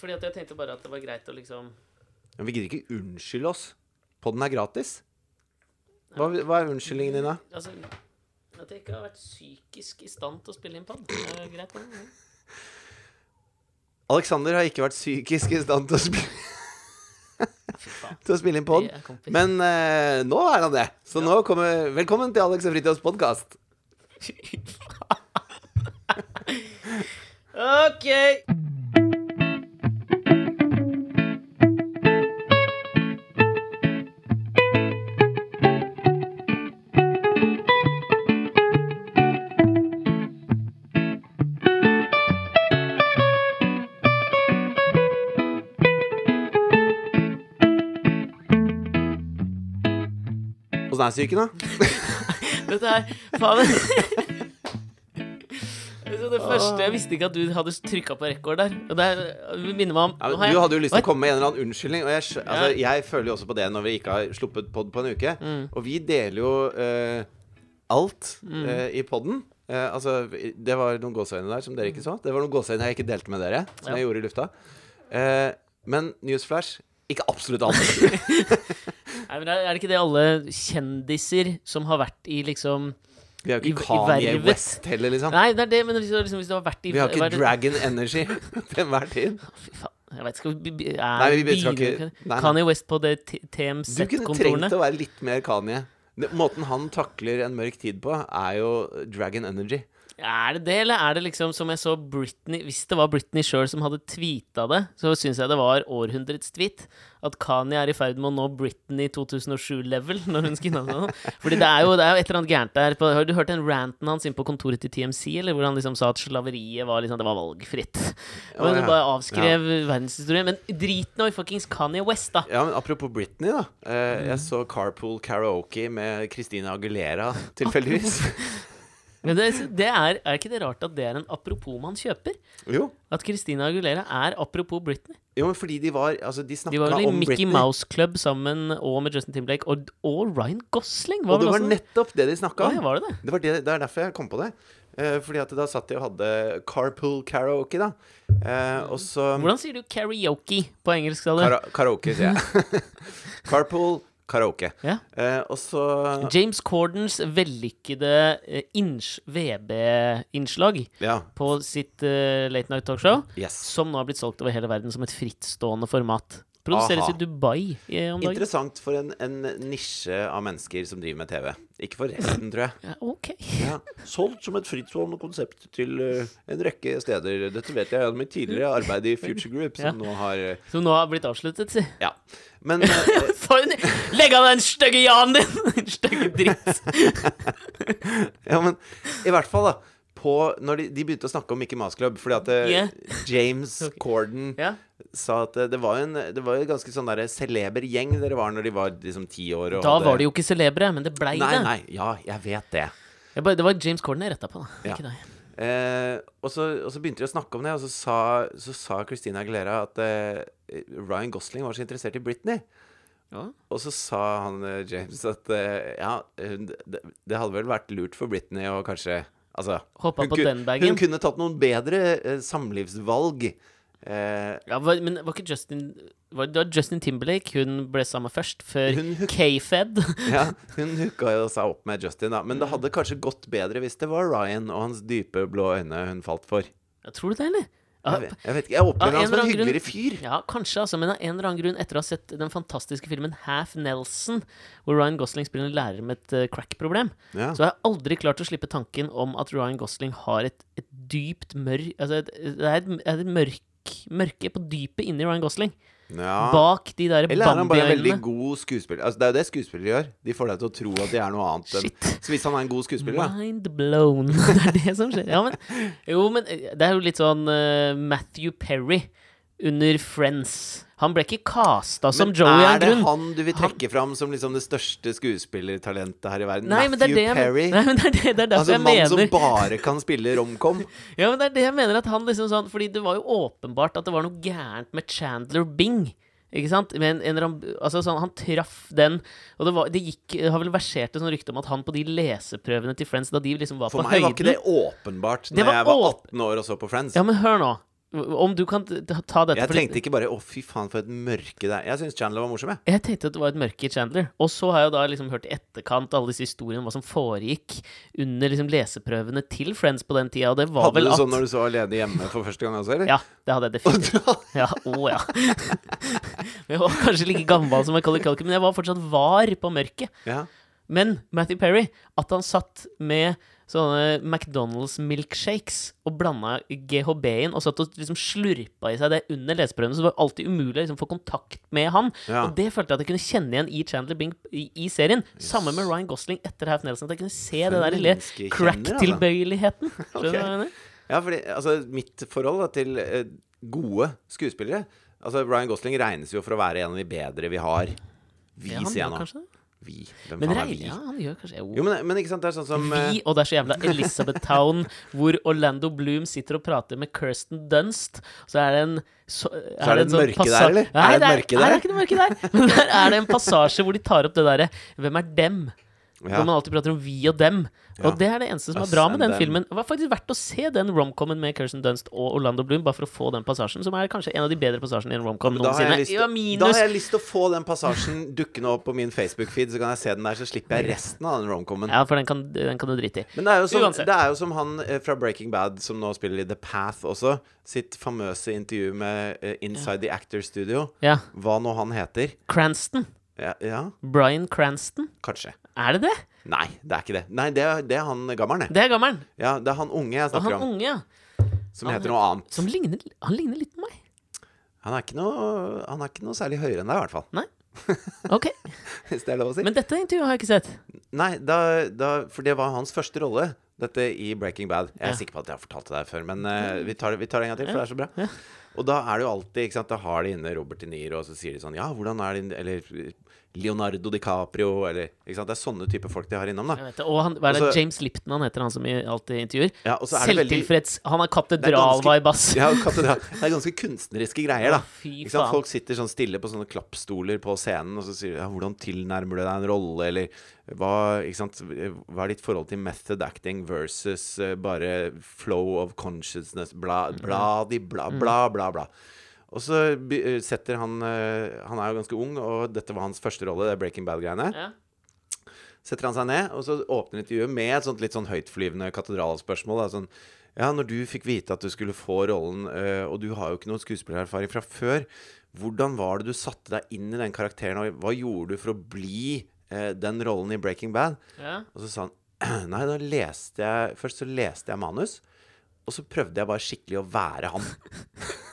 fordi at jeg tenkte bare at det var greit å liksom Men vi gidder ikke unnskylde oss. Podden er gratis. Hva, hva er unnskyldningen din, da? Altså, at jeg ikke har vært psykisk i stand til å spille inn pod. Det er greit, det. Alexander har ikke vært psykisk i stand til å spille, til å spille inn pod. Men uh, nå er han det. Så nå kommer Velkommen til Alex og Fritjofs podkast. OK. Åssen er psyken, da? Dette er faen det første Jeg visste ikke at du hadde trykka på rekord der. Og det er- minner meg om Ja, du hadde jo lyst til å komme med en eller annen unnskyldning. Og jeg, altså, Ja. jeg føler jo også på det når vi ikke har sluppet pod på en uke. Mm. Og vi deler jo uh, alt Mm. uh, i poden. Uh, altså, det var noen gåseøyne der som dere ikke så. Det var noen gåseøyne jeg ikke delte med dere, som Ja. jeg gjorde i lufta. Eh, men newsflash ikke absolutt alt. Er er det ikke det alle kjendiser som har vært i liksom Vi har jo ikke Kanye. West heller, liksom. Nei, det er det, men liksom, hvis du har vært i Vi har ikke Dragon Energy til enhver tid. Fy faen. Jeg vet ikke vi- er Nei, vi skal ikke- nei. Kanye West på det Du kunne trengt å være litt mer Kanye. Måten han takler en mørk tid på, er jo Dragon Energy. Er det det, eller er det liksom som jeg så Britney Hvis det var Britney sjøl som hadde tweeta det, så syns jeg det var århundrets tweet. At Kanye er i ferd med å nå Britney 2007-level når hun skinna sånn. Fordi det er, jo, det er jo et eller annet gærent der. Har du hørt den ranten hans inne på kontoret til TMC, eller hvor han liksom sa at slaveriet var liksom Det var valgfritt. Og ja. bare avskrev verdenshistorien. Men drit nå i fuckings Kanye West, da. Ja, men Apropos Britney, da. Eh, Mm. Jeg så Carpool Karaoke med Christina Aguilera, tilfeldigvis. Men det, det er, er ikke det rart at det er en apropos man kjøper? jo. At Christina Aguilera er apropos Britney. jo, men fordi de var Altså, de De var vel i Mickey Britney. Mouse Club sammen og med Justin Timberlake og, og Ryan Gosling. Og det var også- nettopp det de snakka om. ja, om. var det det? Det, var det, det er derfor jeg kom på det. Eh, fordi at da satt de og hadde Carpool Karaoke, da. Eh, og så Hvordan sier du karaoke på engelsk? Kara Karaoke, sier jeg. Carpool Karaoke. Ja. Eh, og så James Cordens vellykkede eh, VB-innslag Ja. på sitt uh, Late Night Talkshow, Yes. som nå har blitt solgt over hele verden som et frittstående format. Produseres Aha. i Dubai eh, om dagen. Interessant for en, en nisje av mennesker som driver med TV. Ikke for resten, tror jeg. Ja, ok. Ja. Solgt som et frittstående konsept til uh, en rekke steder. Dette vet jeg gjennom mitt tidligere arbeid i Future Group, som Ja. nå har uh, Som nå har blitt avsluttet, si. Ja. Men uh, Legg av den stygge Jan din! Din stygge dritt. Ja, men i hvert fall, da. På, når de, de begynte å snakke om Mickey Mouse Club, fordi at Yeah. James okay. Corden Ja. Sa at eh, det var en Det var en ganske sånn derre celeber gjeng dere var når de var liksom ti år. Og Da hadde- var de jo ikke celebre, men det blei det. nei. Ja, jeg vet det. Jeg bare, det var James Corden jeg retta på, da. Ja. Ikke deg. Eh, og, så, og så begynte de å snakke om det, og så sa, så sa Christina Aguilera at eh, Ryan Gosling var så interessert i Britney. Ja. Og så sa han eh, James at eh, ja, det, det hadde vel vært lurt for Britney å kanskje Altså hun, hun kunne tatt noen bedre eh, samlivsvalg. Eh, Ja, var, men var ikke Justin var Det var Justin Timberlake hun ble sammen først, før K-Fed. ja, hun hooka jo seg opp med Justin, da. Men det hadde kanskje gått bedre hvis det var Ryan og hans dype blå øyne hun falt for. Ja, tror du det, eller? Jeg vet, jeg vet ikke, jeg opplever han som en grunn- hyggeligere fyr. Ja, kanskje, altså, men av en eller annen grunn, etter å ha sett den fantastiske filmen Half Nelson, hvor Ryan Gosling spiller en lærer med et uh, crack-problem, Ja. så har jeg aldri klart å slippe tanken om at Ryan Gosling har et, et dypt mørk Altså, et, det er et, et mørk, mørke på dypet inni Ryan Gosling. Ja. Bak de der Eller er han bare en veldig god skuespiller? Altså, det er jo det skuespillere gjør. De får deg til å tro at de er noe annet enn Shit. Så hvis han er en god skuespiller, Mind blown. Det er det som skjer. Ja, men, jo, men eh, det er jo litt sånn uh, Matthew Perry under Friends. Han ble ikke casta som Joey av er det han du vil trekke fram som liksom det største skuespillertalentet her i verden? Nei, men det Matthew det jeg, Perry? nei, men det er, det, det er altså jeg en mann som bare kan spille romcom? Ja, men det er det jeg mener at han liksom sånn Fordi det var jo åpenbart at det var noe gærent med Chandler Bing. Ikke sant? Men annen- altså sånn, han traff den Og det, var, det gikk har vel versert et sånn rykte om at han på de leseprøvene til Friends, da de liksom var For på meg høyden var ikke det åpenbart Det Når var jeg var 18 år og så på Friends. Ja, men hør nå. Om du kan ta dette Jeg tenkte ikke bare 'å, fy faen, for et mørke det er'. Jeg syns Chandler var morsom, jeg. Jeg tenkte at det var et mørke i Chandler. Og så har jeg da liksom hørt i etterkant alle disse historiene om hva som foregikk under liksom leseprøvene til Friends på den tida, og det var Hadde vel du sånn når du så alene hjemme for første gang også, eller? Ja, det hadde jeg definitivt. Ja, å ja. Jeg var kanskje like gammel som Macaulay Culkin, men jeg var fortsatt var på mørket. ja. Men Matthew Perry, at han satt med sånne McDonald's milkshakes og blanda GHB inn og satt og liksom slurpa i seg det under leseprøvene, så det var alltid umulig å liksom få kontakt med han. Ja. Og det følte jeg at jeg kunne kjenne igjen i Chandler Bing i, i serien. Samme med Ryan Gosling etter Half Nelson. At jeg kunne se For det der lille altså. crack-tilbøyeligheten. Skjønner du Ok. hva jeg mener? Ja, fordi altså, mitt forhold da, til uh, gode skuespillere Altså, Ryan Gosling regnes jo for å være en av de bedre vi har. Vi, Ja, han gjør nå. Det. Vi. Hvem Men er vi? ja, han gjør kanskje jo. Jo, men, men ikke sant, det er sånn som eh, Vi, og det er så jævla Elizabeth Town, hvor Orlando Bloom sitter og prater med Kirsten Dunst. Så er det en så, er det en et mørke passa- der, eller? Nei, Er det et mørke der? Nei, det er ikke noe mørke der. Men der er det en passasje hvor de tar opp det derre Hvem er dem? Ja. Hvor man alltid prater om vi og dem. Ja. Og det er det eneste som er bra med den filmen. Det var faktisk verdt å se den romcomen med Kirsten Dunst og Orlando Bloom, bare for å få den passasjen, som er kanskje en av de bedre passasjene i en romcom har, noensinne. lyst Ja, da har jeg lyst til å få den passasjen dukkende opp på min Facebook-feed, så kan jeg se den der, så slipper jeg resten av den romcomen. Ja, for den kan, den kan du drite i. Men det er, som, det er jo som han eh, fra Breaking Bad, som nå spiller i The Path også, sitt famøse intervju med eh, Inside the Actor Studio. Ja. Hva nå han heter. Cranston. Ja, ja, Bryan Cranston. kanskje. Er det det? Nei, det er ikke det. Nei, det er, det er han gammelen, det. Det er gammelen. Ja, det er han unge jeg snakker han om, unge, ja. som han- heter noe annet. Som ligner, han ligner litt på meg. Han er ikke noe, han er ikke noe særlig høyere enn deg, i hvert fall. Nei. Ok, Hvis det er lov å si. Men dette intervjuet har jeg ikke sett. Nei, da, da, for det var hans første rolle, dette i Breaking Bad. Jeg er Ja. sikker på at jeg har fortalt det der før, men uh, vi, tar, det- vi tar det en gang til, for det er så bra. Ja. Og da er det jo alltid ikke sant, Da har de inne Robert De Niro, og så sier de sånn Ja, hvordan er det Eller Leonardo DiCaprio, eller ikke sant? Det er sånne type folk de har innom, da. Vet. Og han, hva er det Også, James Lipton han heter, han som alltid intervjuer? Ja, veldig Selvtilfreds. Han er katedral-vibe-ass. ja, katedral. Det er ganske kunstneriske greier, da. Sant? Folk sitter sånn stille på sånne klappstoler på scenen, og så sier de ja, 'Hvordan tilnærmer du deg en rolle?' Eller hva, hva er ditt forhold til method acting versus uh, bare flow of consciousness? Bla, bla, di, bla, Mm. bla, bla, bla. Og så eh, setter han eh, Han er jo ganske ung, og dette var hans første rolle, det Breaking Bad-greiene. Ja. Setter han seg ned, og så åpner intervjuet med et sånt litt sånn høytflyvende katedralspørsmål. Da, sånn Ja, når du fikk vite at du skulle få rollen, øh, og du har jo ikke noen skuespillererfaring fra før, hvordan var det du satte deg inn i den karakteren, og hva gjorde du for å bli den rollen i Breaking Bad? Ja. Og så sa han Nei, da leste jeg Først så leste jeg manus, og så prøvde jeg bare skikkelig å være han.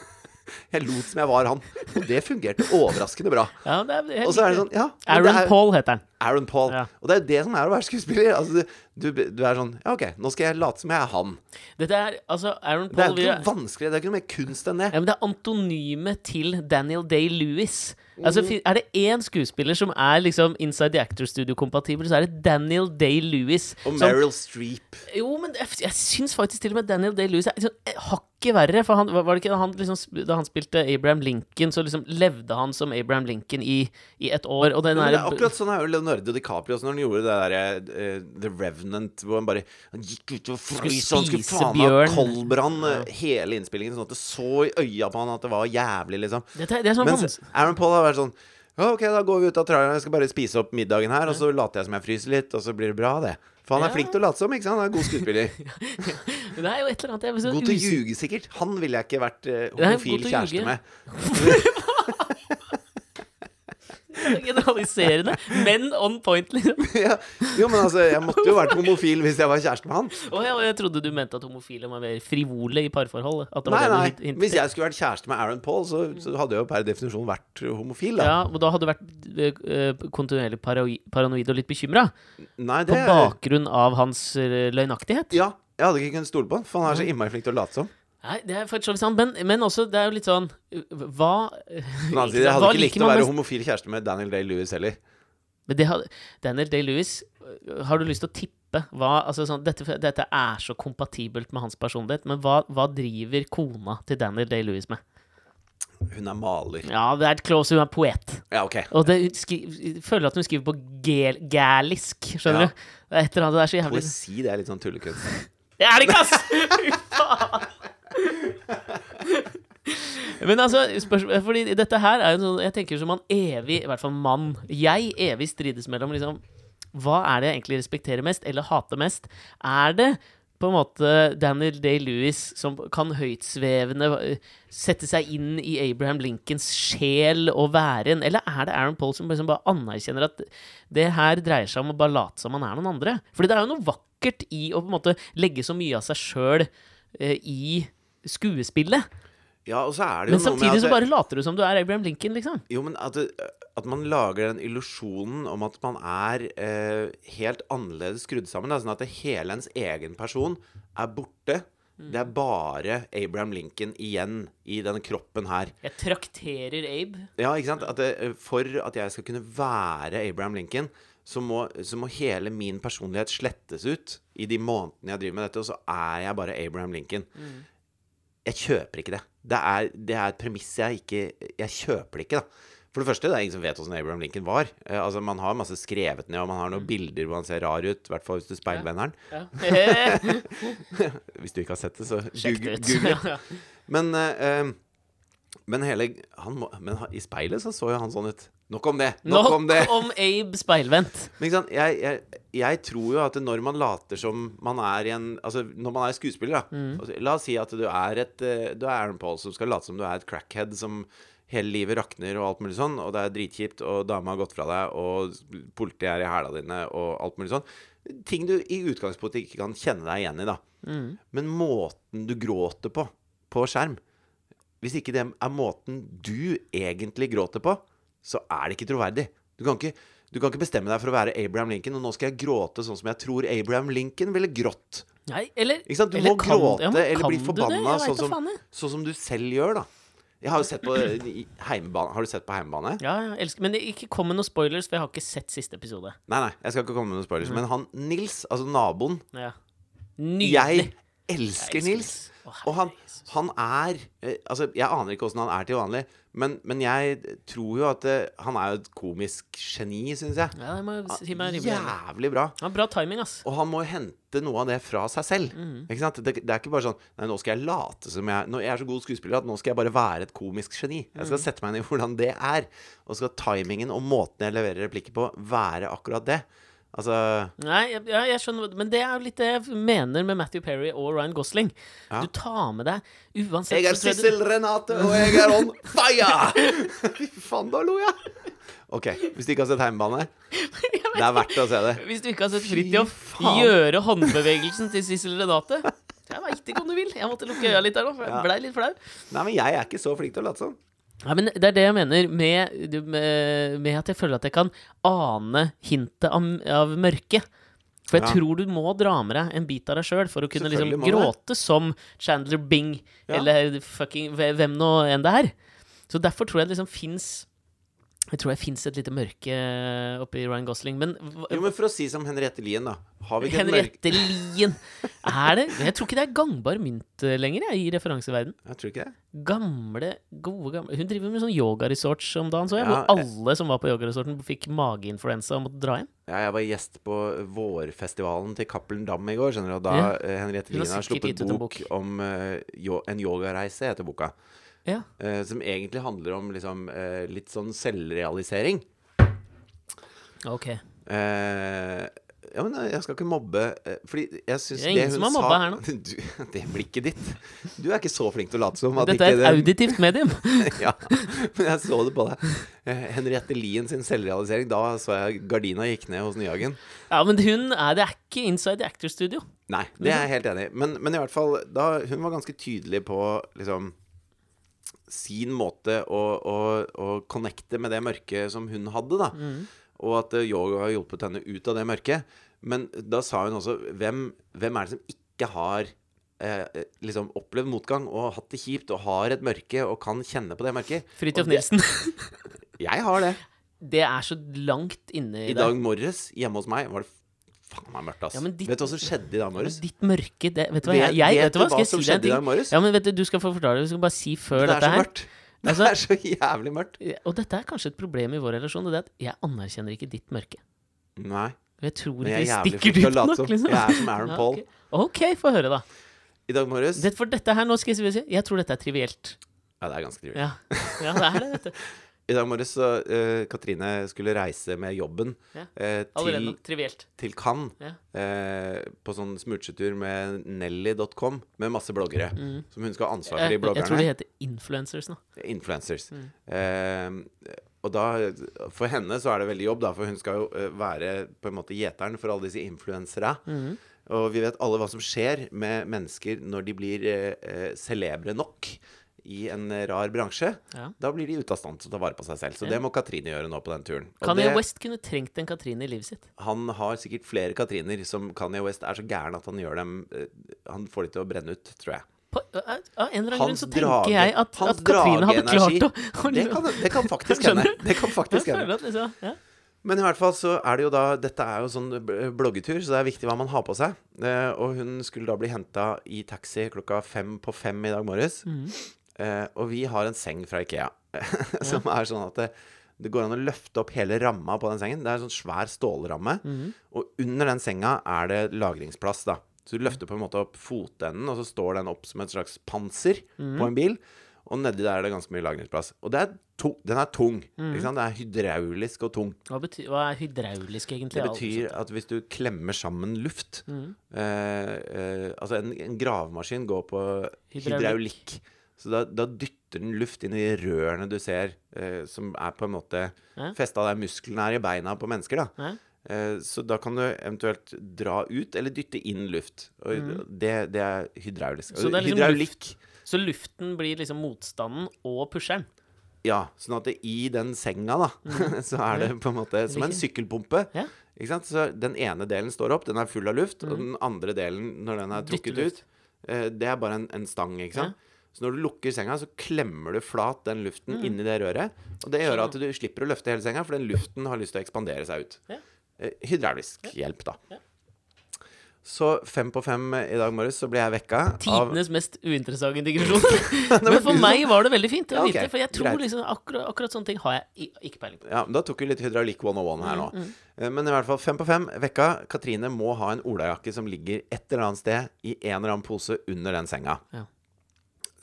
Jeg lot som jeg var han, og det fungerte overraskende bra. ja, det er, Og så er det sånn, ja Aaron det er- Paul heter han. Aaron Paul. Ja. Og det er jo det som er å være skuespiller. Altså, du, du, er sånn Ja, OK, nå skal jeg late som jeg er han. Dette er altså Aaron Paul Det er ikke noe vanskelig. Det er ikke noe mer kunst enn det. Ja, men Det er antonymet til Daniel Day-Lewis. Altså, Er det én skuespiller som er liksom Inside the Actor Studio-kompatibel, så er det Daniel Day-Lewis. Og Meryl Streep. Jo, men jeg, jeg syns faktisk til og med Daniel Day-Lewis er liksom, eh, hakket verre. For han, var det ikke han, liksom, da han spilte Abraham Lincoln, så liksom levde han som Abraham Lincoln i, i et år. Og den er akkurat sånn er jo Leonardo DiCaprio også når han gjorde det der uh, The Revenant, hvor han bare Han gikk ut og frøs, han skulle faen meg koldbrann ja. hele innspillingen, sånn at det så i øya på han at det var jævlig, liksom. Det er sånn Mens Aaron Paul har vært sånn ja, OK, da går vi ut av traileren. Jeg skal bare spise opp middagen her, og så later jeg som jeg fryser litt, og så blir det bra, det. For han er Ja. flink til å late som, ikke sant? Han er god skuespiller. Det er jo et eller annet God til å ljuge, sikkert. Han ville jeg ikke vært uh, homofil kjæreste med. Generaliserende, men on point, liksom. ja. Jo, men altså, jeg måtte jo vært homofil hvis jeg var kjæreste med han. Oh, jeg, og jeg trodde du mente at homofile var mer frivole i parforhold. At det var Nei, nei. Hvis jeg skulle vært kjæreste med Aaron Paul, så, så hadde jeg jo per definisjon vært homofil, da. Ja, og da hadde du vært uh, kontinuerlig paranoid og litt bekymra. Nei, På bakgrunn av hans eh, løgnaktighet. Ja. Jeg hadde ikke kunnet stole på han, for han er så innmari flink til å late som. Nei, det er faktisk sant, men, men også, det er jo litt sånn Hva altså, Ikke jeg hadde ikke likt å være homofil kjæreste med Daniel Day-Lewis heller. Men det har, Daniel Day-Lewis, øh, har du lyst til å tippe hva altså sånn, dette, dette er så kompatibelt med hans personlighet, men hva, hva driver kona til Daniel Day-Lewis med? Hun er maler. Ja, det er close, hun er poet. Ja, ok. Og det, hun føler at hun skriver på gælisk, skjønner Ja. du? Det er et eller annet, det er så jævlig Poesi, det er litt sånn tullekunst. Det er det ikke, ass! Fy faen! Men altså, spørsmål, fordi dette her er jo sånn Jeg tenker som man evig, i hvert fall mann Jeg evig strides mellom liksom Hva er det jeg egentlig respekterer mest, eller hater mest? Er det på en måte Daniel Day-Lewis som kan høytsvevende eh, sette seg inn i Abraham Lincolns sjel og væren? Eller er det Aaron Paul som liksom bare anerkjenner at det her dreier seg om å bare late som man er noen andre? Fordi det er jo noe vakkert i å på en måte legge så mye av seg sjøl eh, i skuespillet. Ja, og så er det jo Men noe med samtidig at så bare later du som du er Abraham Lincoln, liksom. Jo, men at, det, at man lager den illusjonen om at man er eh, helt annerledes skrudd sammen. Da, sånn at det hele ens egen person er borte. Det er bare Abraham Lincoln igjen i denne kroppen her. Jeg trakterer Abe. Ja, ikke sant? At det, for at jeg skal kunne være Abraham Lincoln, så må, så må hele min personlighet slettes ut i de månedene jeg driver med dette, og så er jeg bare Abraham Lincoln. Jeg kjøper ikke det. Det er, det er et premiss jeg ikke Jeg kjøper det ikke, da. For det første, det er ingen som vet åssen Abraham Lincoln var. Eh, altså, Man har masse skrevet ned, og man har noen bilder hvor han ser rar ut. I hvert fall hvis du speilvender den. Ja. Hvis du ikke har sett det, så Sjekk det Google-. Ja, ja. Men, eh, eh, men hele han Men i speilet så så jo han sånn ut. Nok om det. Nok, Nok om det. om Abe speilvendt. Men? Jeg, jeg, jeg tror jo at når man later som man er i en Altså når man er skuespiller, da. Altså, la oss si at du er et eh, Du er Aaron Paul som skal late som du er et crackhead som hele livet rakner og alt mulig sånn, og det er dritkjipt, og dama har gått fra deg, og politiet er i hæla dine, og alt mulig sånn. Ting du i utgangspunktet ikke kan kjenne deg igjen i, da. Men måten du gråter på på skjerm Hvis ikke det er måten du egentlig gråter på, så er det ikke troverdig. Du kan ikke, du kan ikke bestemme deg for å være Abraham Lincoln, og nå skal jeg gråte sånn som jeg tror Abraham Lincoln ville grått. Nei, eller? Du eller må kan- gråte ja, eller bli forbanna sånn, som- sånn som du selv gjør, da. Jeg har jo sett på heimebane. Har du sett på Heimebane? Ja, jeg elsker. Men ikke kom med noen spoilers, for jeg har ikke sett siste episode. Nei, nei, jeg skal ikke komme med noen Mm. spoilers. Men han Nils, altså naboen Ja. Nydelig. Jeg elsker Nils. Og han, han er eh, Altså, jeg aner ikke åssen han er til vanlig, men, men jeg tror jo at eh, han er jo et komisk geni, syns jeg. Ja, jeg må si meg rimelig enig. Jævlig bra. Ja, bra timing, ass. Og han må hente noe av det fra seg selv. Mm. Ikke sant? Det, det er ikke bare sånn Nei, nå skal jeg late som jeg Nå jeg er så god skuespiller at nå skal jeg bare være et komisk geni. Jeg skal sette meg inn i hvordan det er. Og så skal timingen og måten jeg leverer replikker på, være akkurat det. Altså Nei, jeg, ja, jeg skjønner Men det er jo litt det jeg mener med Matthew Perry og Ryan Gosling. Ja. Du tar med deg Uansett Jeg er Sissel du- Renate, og jeg er on fire! Fy faen, da lo jeg. OK, hvis du ikke har sett Heimebane, det er verdt å se det. Hvis du ikke har sett Fridtjof gjøre håndbevegelsen til Sissel Renate Jeg veit ikke om du vil. Jeg måtte lukke øya litt der nå, for jeg blei litt flau. Nei, men jeg er ikke så flink til å late som. Ja, men det er det jeg mener med, med, med at jeg føler at jeg kan ane hintet av, av mørket. For jeg Ja. tror du må dra med deg en bit av deg sjøl for å kunne liksom det. gråte som Chandler Bing, Ja. eller fucking hvem nå enn det er. Så derfor tror jeg det liksom fins Jeg tror jeg fins et lite mørke oppi Ryan Gosling. Men Jo, men for å si som Henriette Lien, da. Har vi ikke Henriette Lien Er det Jeg tror ikke det er gangbar mynt eh, lenger, jeg, i referanseverden. Jeg tror ikke det. Gamle, gode gamle Hun driver med sånn yogaresorts om dagen, så jeg. Ja, hvor alle som var på yogaresorten, fikk mageinfluensa og måtte dra hjem. Ja, jeg var gjest på vårfestivalen til Cappelen Dam i går, skjønner du. Og da Ja. eh, Henriette Lien har sluppet bok, bok. om uh, en yogareise, heter boka. Ja. Eh, som egentlig handler om liksom eh, litt sånn selvrealisering. Ok. Eh, ja, men jeg skal ikke mobbe eh, Fordi jeg syns Det er ingen som har mobba her nå. Du, det blikket ditt Du er ikke så flink til å late som at Dette er et det- auditivt medium. ja, men jeg så det på deg. Eh, Henriette Lien sin selvrealisering. Da så jeg gardina gikk ned hos Nyhagen. Ja, men hun er Det er ikke Inside the Actor Studio. Nei, det er jeg helt enig i. Men, men i hvert fall, da, hun var ganske tydelig på liksom sin måte å, å, å connecte med det mørket som hun hadde, da. Og at eh, yoga har hjulpet henne ut av det mørket. Men da sa hun også hvem, hvem er det som ikke har eh, liksom opplevd motgang og hatt det kjipt og har et mørke og kan kjenne på det mørket? Fridtjof Nilsen. Jeg har det. Det er så langt inne i I deg. dag morges hjemme hos meg var det faen meg mørkt, ass. Ja, ditt- Vet du hva som skjedde i dag morges? Ditt mørke det, Vet du hva? Jeg, jeg, vet vet du hva? Skal hva jeg som si deg en skjedde i dag ting? morges? Ja, men vet du, Du skal få forklare det. Du skal bare si før Det dette her. mørkt. Altså- det er så jævlig mørkt. Og dette er kanskje et problem i vår relasjon. Det er at jeg anerkjenner ikke ditt mørke. Nei. Jeg tror ikke jeg jævlig stikker dypt nok. som. Liksom. Jeg er som Aaron Ja, Paul. ok. Ok, få høre, da. I dag morges Det, for dette her, nå skal jeg si Jeg tror dette er trivielt. Ja, det er ganske trivielt. Ja, ja det er det, vet du. I dag morges så uh, Katrine skulle reise med jobben Ja. uh, til. Trivielt. til Cannes. Ja. Uh, på sånn smutsetur med Nelly.com, med masse bloggere. Som hun skal ha ansvar for, de bloggerne. jeg tror de heter influencers nå. Influencers. Mm. Og da, for henne så er det veldig jobb, da, for hun skal jo være på en måte gjeteren for alle disse influensere. Mm. Og vi vet alle hva som skjer med mennesker når de blir celebre nok i en rar bransje. Ja. Da blir de ute av stand til å ta vare på seg selv. Så Ja. det må Katrine gjøre nå på den turen. Og Kanye det, West kunne trengt en Katrine i livet sitt. han har sikkert flere Katriner som Kanye West er så gæren at han gjør dem eh, Han får de til å brenne ut, tror jeg. På, av av en eller annen grunn så tenker drage- jeg at, at Katrine hadde klart å, Det kan, det kan faktisk hende. Det kan faktisk hende. liksom, ja. Men i hvert fall så er det jo da Dette er jo sånn bloggetur, så det er viktig hva man har på seg. Eh, og hun skulle da bli henta i taxi klokka fem på fem i dag morges. Mhm. Eh, og vi har en seng fra Ikea som er sånn at det, det går an å løfte opp hele ramma på den sengen. Det er en sånn svær stålramme. Mhm. Og under den senga er det lagringsplass, da. Så du løfter på en måte opp fotenden, og så står den opp som et slags panser Mhm. på en bil. Og nedi der er det ganske mye lagringsplass. Og det er den er tung. Mhm. Ikke sant? Det er hydraulisk og tung. Hva, betyr, hva er hydraulisk, egentlig? Det betyr at hvis du klemmer sammen luft Mhm. eh, eh, Altså, en, en gravemaskin går på Hydraulikk. hydraulikk. Så da, da dytter den luft inn i rørene du ser, eh, som er på en måte Ja. festa der musklene er i beina på mennesker. da Ja. Eh, Så da kan du eventuelt dra ut eller dytte inn luft. Og det, det er hydraulisk. Så er liksom Hydraulikk Så luften blir liksom motstanden og pusheren? Ja, sånn at det, i den senga, da, så er det på en måte som en sykkelpumpe. Ja. Ikke sant? Så den ene delen står opp, den er full av luft, og den andre delen, når den er trukket ut, eh, det er bare en, en stang, ikke sant? Så når du lukker senga, så klemmer du flat den luften inni det røret. Og det gjør at du slipper å løfte hele senga, for den luften har lyst til å ekspandere seg ut. Ja. Eh, Hydraulisk hjelp, da. Ja. Så fem på fem i dag morges så ble jeg vekka av Tidenes mest uinteressante digresjon. Men for meg var det veldig fint Ja, okay. for jeg tror liksom akkurat, akkurat sånne ting har jeg ikke peiling på. Ja, Da tok vi litt hydraulikk 101 her nå. Mm, Eh, Men i hvert fall fem på fem vekka. Katrine må ha en olajakke som ligger et eller annet sted i en eller annen pose under den senga. Ja.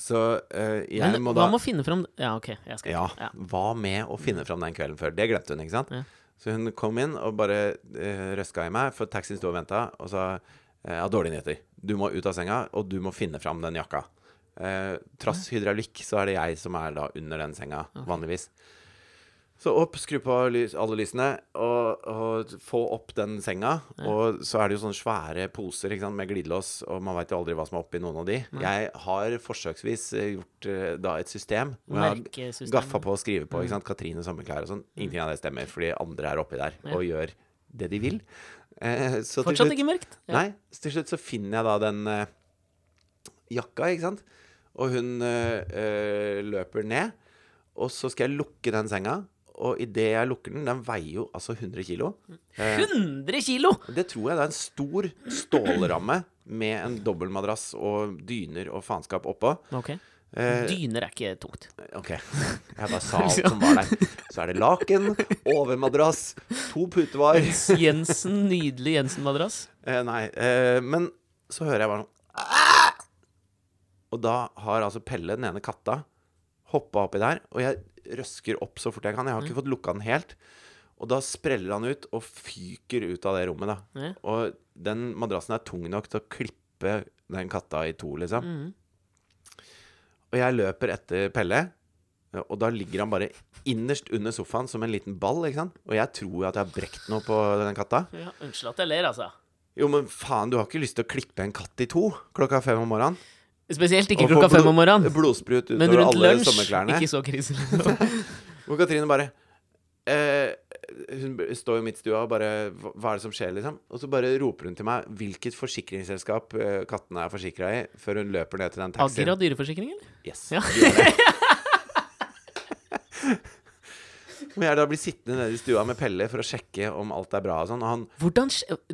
Så uh, jeg Men må hva med å finne fram Ja, OK. Jeg skal Ja, ja. hva med å finne fram den kvelden før? Det glemte hun, ikke sant? Ja. Så hun kom inn og bare uh, røska i meg, for taxien sto og venta, og sa jeg har dårlige nyheter. Du må ut av senga, og du må finne fram den jakka. Eh, trass hydraulikk så er det jeg som er da under den senga, vanligvis. Så opp, skru på lys, alle lysene, og, og få opp den senga. Og så er det jo sånne svære poser sant, med glidelås, og man veit jo aldri hva som er oppi noen av de. Jeg har forsøksvis eh, gjort eh, da et system hvor jeg har gaffa på å skrive på. ikke sant, Katrine sommerklær og sånn. Ingenting av det stemmer, fordi andre er oppi der og gjør det de vil. Eh, så Fortsatt slutt- ikke mørkt? Ja. Nei, så til slutt så finner jeg da den eh, jakka, ikke sant. Og hun eh, eh, løper ned, og så skal jeg lukke den senga. Og idet jeg lukker den Den veier jo altså 100 kilo. Eh, 100 kilo! det tror jeg det er en stor stålramme med en dobbeltmadrass og dyner og faenskap oppå. Ok. Eh, Dyner er ikke tungt. Ok, jeg bare sa alt som var der. Så er det laken, overmadrass, to putevar Jensen, nydelig Jensen-madrass. eh, Nei, eh, men så hører jeg bare noe Og da har altså Pelle, den ene katta, hoppa oppi der, og jeg røsker opp så fort jeg kan. Jeg har ikke fått lukka den helt. Og da spreller han ut og fyker ut av det rommet, da. Ja. Og den madrassen er tung nok til å klippe den katta i to, liksom. Og jeg løper etter Pelle, og da ligger han bare innerst under sofaen som en liten ball, ikke sant. Og jeg tror at jeg har brekt noe på den katta. Ja, unnskyld at jeg ler, altså. Jo, men faen, du har ikke lyst til å klippe en katt i to klokka fem om morgenen? Spesielt ikke klokka fem om morgenen. Blodsprut Men utover rundt alle lunsj, ikke så krise. Katrine bare eh, Hun står i stua og bare hva er det som skjer, liksom? Og så bare roper hun til meg hvilket forsikringsselskap eh, kattene er forsikra i, før hun løper ned til den taxien. Agra dyreforsikring, eller? Yes. Ja. Og jeg da blir sittende nede i stua med Pelle for å sjekke om alt er bra og sånn. Og han Hvordan,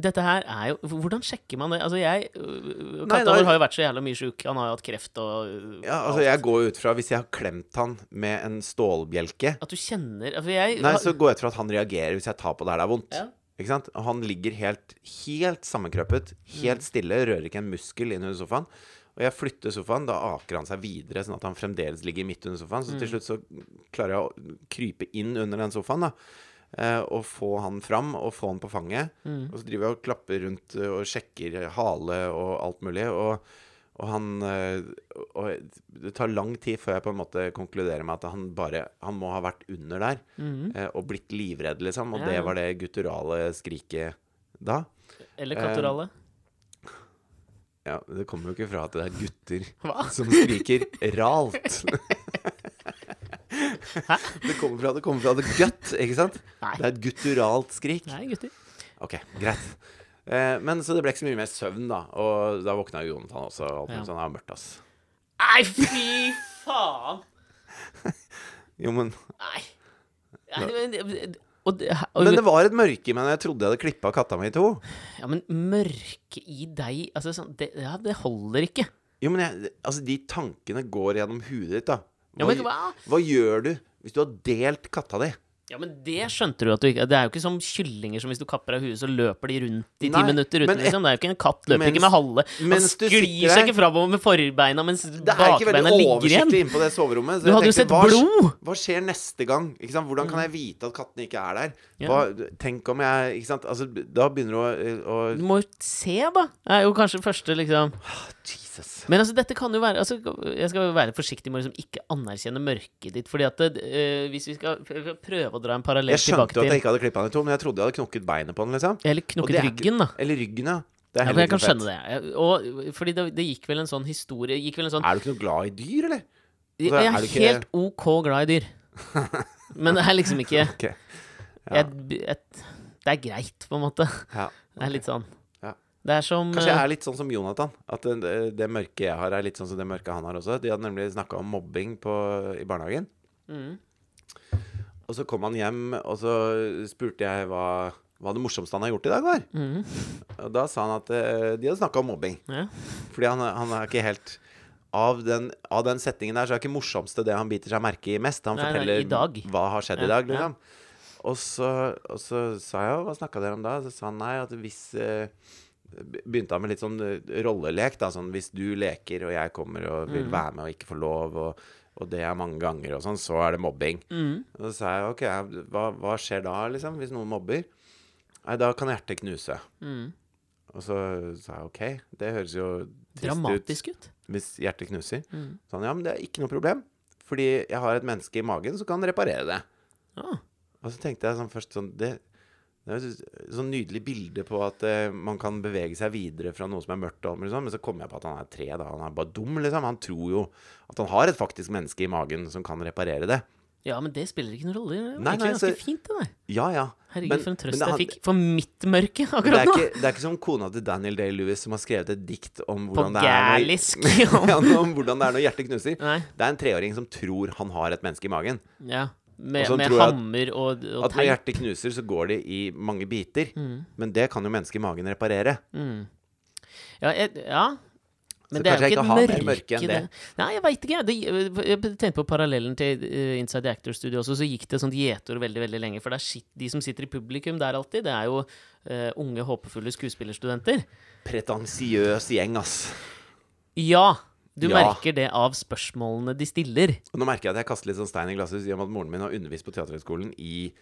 dette her er jo Hvordan sjekker man det? Altså, jeg øh, Katta har jo vært så jævla mye sjuk. Han har jo hatt kreft og øh, Ja, altså jeg går ut fra Hvis jeg har klemt han med en stålbjelke At du kjenner For jeg Nei, så går jeg ut fra at han reagerer hvis jeg tar på det her det er vondt. Ja. Ikke sant? Og han ligger helt, helt sammenkrøpet, helt stille, rører ikke en muskel inn under sofaen. Og jeg flytter sofaen, da aker han seg videre, sånn at han fremdeles ligger midt under sofaen. Så til slutt så klarer jeg å krype inn under den sofaen, da. eh, Og få han fram og få han på fanget. Og så driver jeg og klapper rundt eh, og sjekker hale og alt mulig. Og, og han eh, Og det tar lang tid før jeg på en måte konkluderer med at han bare Han må ha vært under der eh, og blitt livredd, liksom. Og Ja, det var det gutturale skriket da. Eller Eh, kattorale. Ja, det kommer jo ikke fra at det er gutter Hva? som skriker ralt. Hæ? Det kommer fra, det kommer fra the gut, ikke sant? Nei. Det er et gutturalt skrik. Nei, gutter. Ok, greit. Eh, men så det ble ikke så mye mer søvn, da. Og da våkna jo Jonathan også. Og alt Ja. mulig sånn, det var mørkt, ass. Nei, fy faen! Jo, men Nei. Nei, men, og, det- og, Men det var et mørke, i meg når jeg trodde jeg hadde klippa katta mi i to. Ja, men mørke i deg Altså, sånn, det, ja, det holder ikke. Jo, men jeg, altså, de tankene går gjennom huet ditt, da. Ja, Hva, men hva? hva gjør du hvis du har delt katta di? Ja, men det skjønte du at du ikke Det er jo ikke som kyllinger som hvis du kapper av huet, så løper de rundt i ti minutter uten, liksom. Det er jo ikke en katt løper mens- ikke med halve. Han sklir seg ikke framover med forbeina mens Det er ikke veldig bakbeina ligger igjen. oversiktlig inne på det soverommet. så Du jeg hadde jo tenkte, sett hva, blod! Hva skjer neste gang? Ikke sant? Hvordan kan jeg vite at kattene ikke er der? Hva, tenk om jeg ikke sant? Altså, Da begynner du å, å Du må jo se, da. Det er jo kanskje første, liksom Jesus. Men altså, dette kan jo være altså, Jeg skal være forsiktig med å liksom, ikke anerkjenne mørket ditt. Fordi at det, eh, Hvis vi skal prøve å dra en parallell Jeg skjønte tilbake jo at jeg ikke hadde klippa den i to, men jeg trodde jeg hadde knokket beinet på den. liksom Eller Og knukket det er ikke- ryggen, da. Eller ryggen, ja. Det er Ja, for heller jeg kan ikke skjønne fett. det. Jeg- Og, fordi det, det gikk vel en sånn historie Gikk vel en sånn Er du ikke noe glad i dyr, eller? Jeg altså, er er du ikke- helt OK glad i dyr. Men det er liksom ikke Ok. Ja. jeg, jeg, Det er greit, på en måte. Ja. Det er litt sånn. Det er som Kanskje jeg eh, er litt sånn som Jonathan. At det, det mørket jeg har, er litt sånn som det mørket han har også. De hadde nemlig snakka om mobbing på, i barnehagen. mm, Og så kom han hjem, og så spurte jeg hva, hva det morsomste han har gjort i dag, var. mm, Og da sa han at eh, de hadde snakka om mobbing. ja. Fordi han, han er ikke helt av den, av den setningen der så er ikke morsomste det han biter seg merke i mest. Han Nei, forteller nei, hva har skjedd Ja, i dag, ja. liksom. Og, så, og så sa jeg hva snakka dere om da? Så sa han nei, at hvis eh, Begynte han med litt sånn eh, rollelek, da. Sånn hvis du leker, og jeg kommer og vil Mm. være med og ikke får lov, og, og det er mange ganger og sånn, så er det mobbing. Mm. Og så sa jeg OK, hva, hva skjer da, liksom? Hvis noen mobber? Nei, da kan hjertet knuse. Mm. Og så sa jeg OK, det høres jo Dramatisk ut. hvis hjertet knuser. Mm. Så han, ja, men det er ikke noe problem. Fordi jeg har et menneske i magen som kan reparere det. Ah. Og så tenkte jeg sånn først sånn Det, det er et sånn nydelig bilde på at uh, man kan bevege seg videre fra noe som er mørkt, og liksom. men så kommer jeg på at han er tre. da Han er bare dum, liksom. Han tror jo at han har et faktisk menneske i magen som kan reparere det. Ja, men det spiller ikke noen rolle. Det var Nei, egentlig nei, ganske så- fint, det der. Ja, ja. Herregud, Men- for en trøst det jeg fikk for mitt mørke Det er, akkurat nå. ikke, det er ikke som kona til Daniel Day-Lewis som har skrevet et dikt om hvordan det er når, ja, om hvordan det er når hjertet knuser. Nei. Det er en treåring som tror han har et menneske i magen. Ja. Med, Og med tror at- hammer og, og At når hjertet knuser, så går det i mange biter. Mm. Men det kan jo mennesket i magen reparere. Mm. Ja, jeg, ja. Men Så det er jo ikke et mørke, mørke enn det. Nei, jeg veit ikke. Det, jeg tenkte på parallellen til uh, Inside the Actor Studio også, så gikk det sånt gjetord veldig veldig lenge. For det shit, de som sitter i publikum der alltid, det er jo uh, unge, håpefulle skuespillerstudenter. Pretensiøs gjeng, ass. Ja! Du Ja. merker det av spørsmålene de stiller. Og nå merker jeg at jeg kaster litt sånn stein i glasshus i og med at moren min har undervist på Teaterhøgskolen i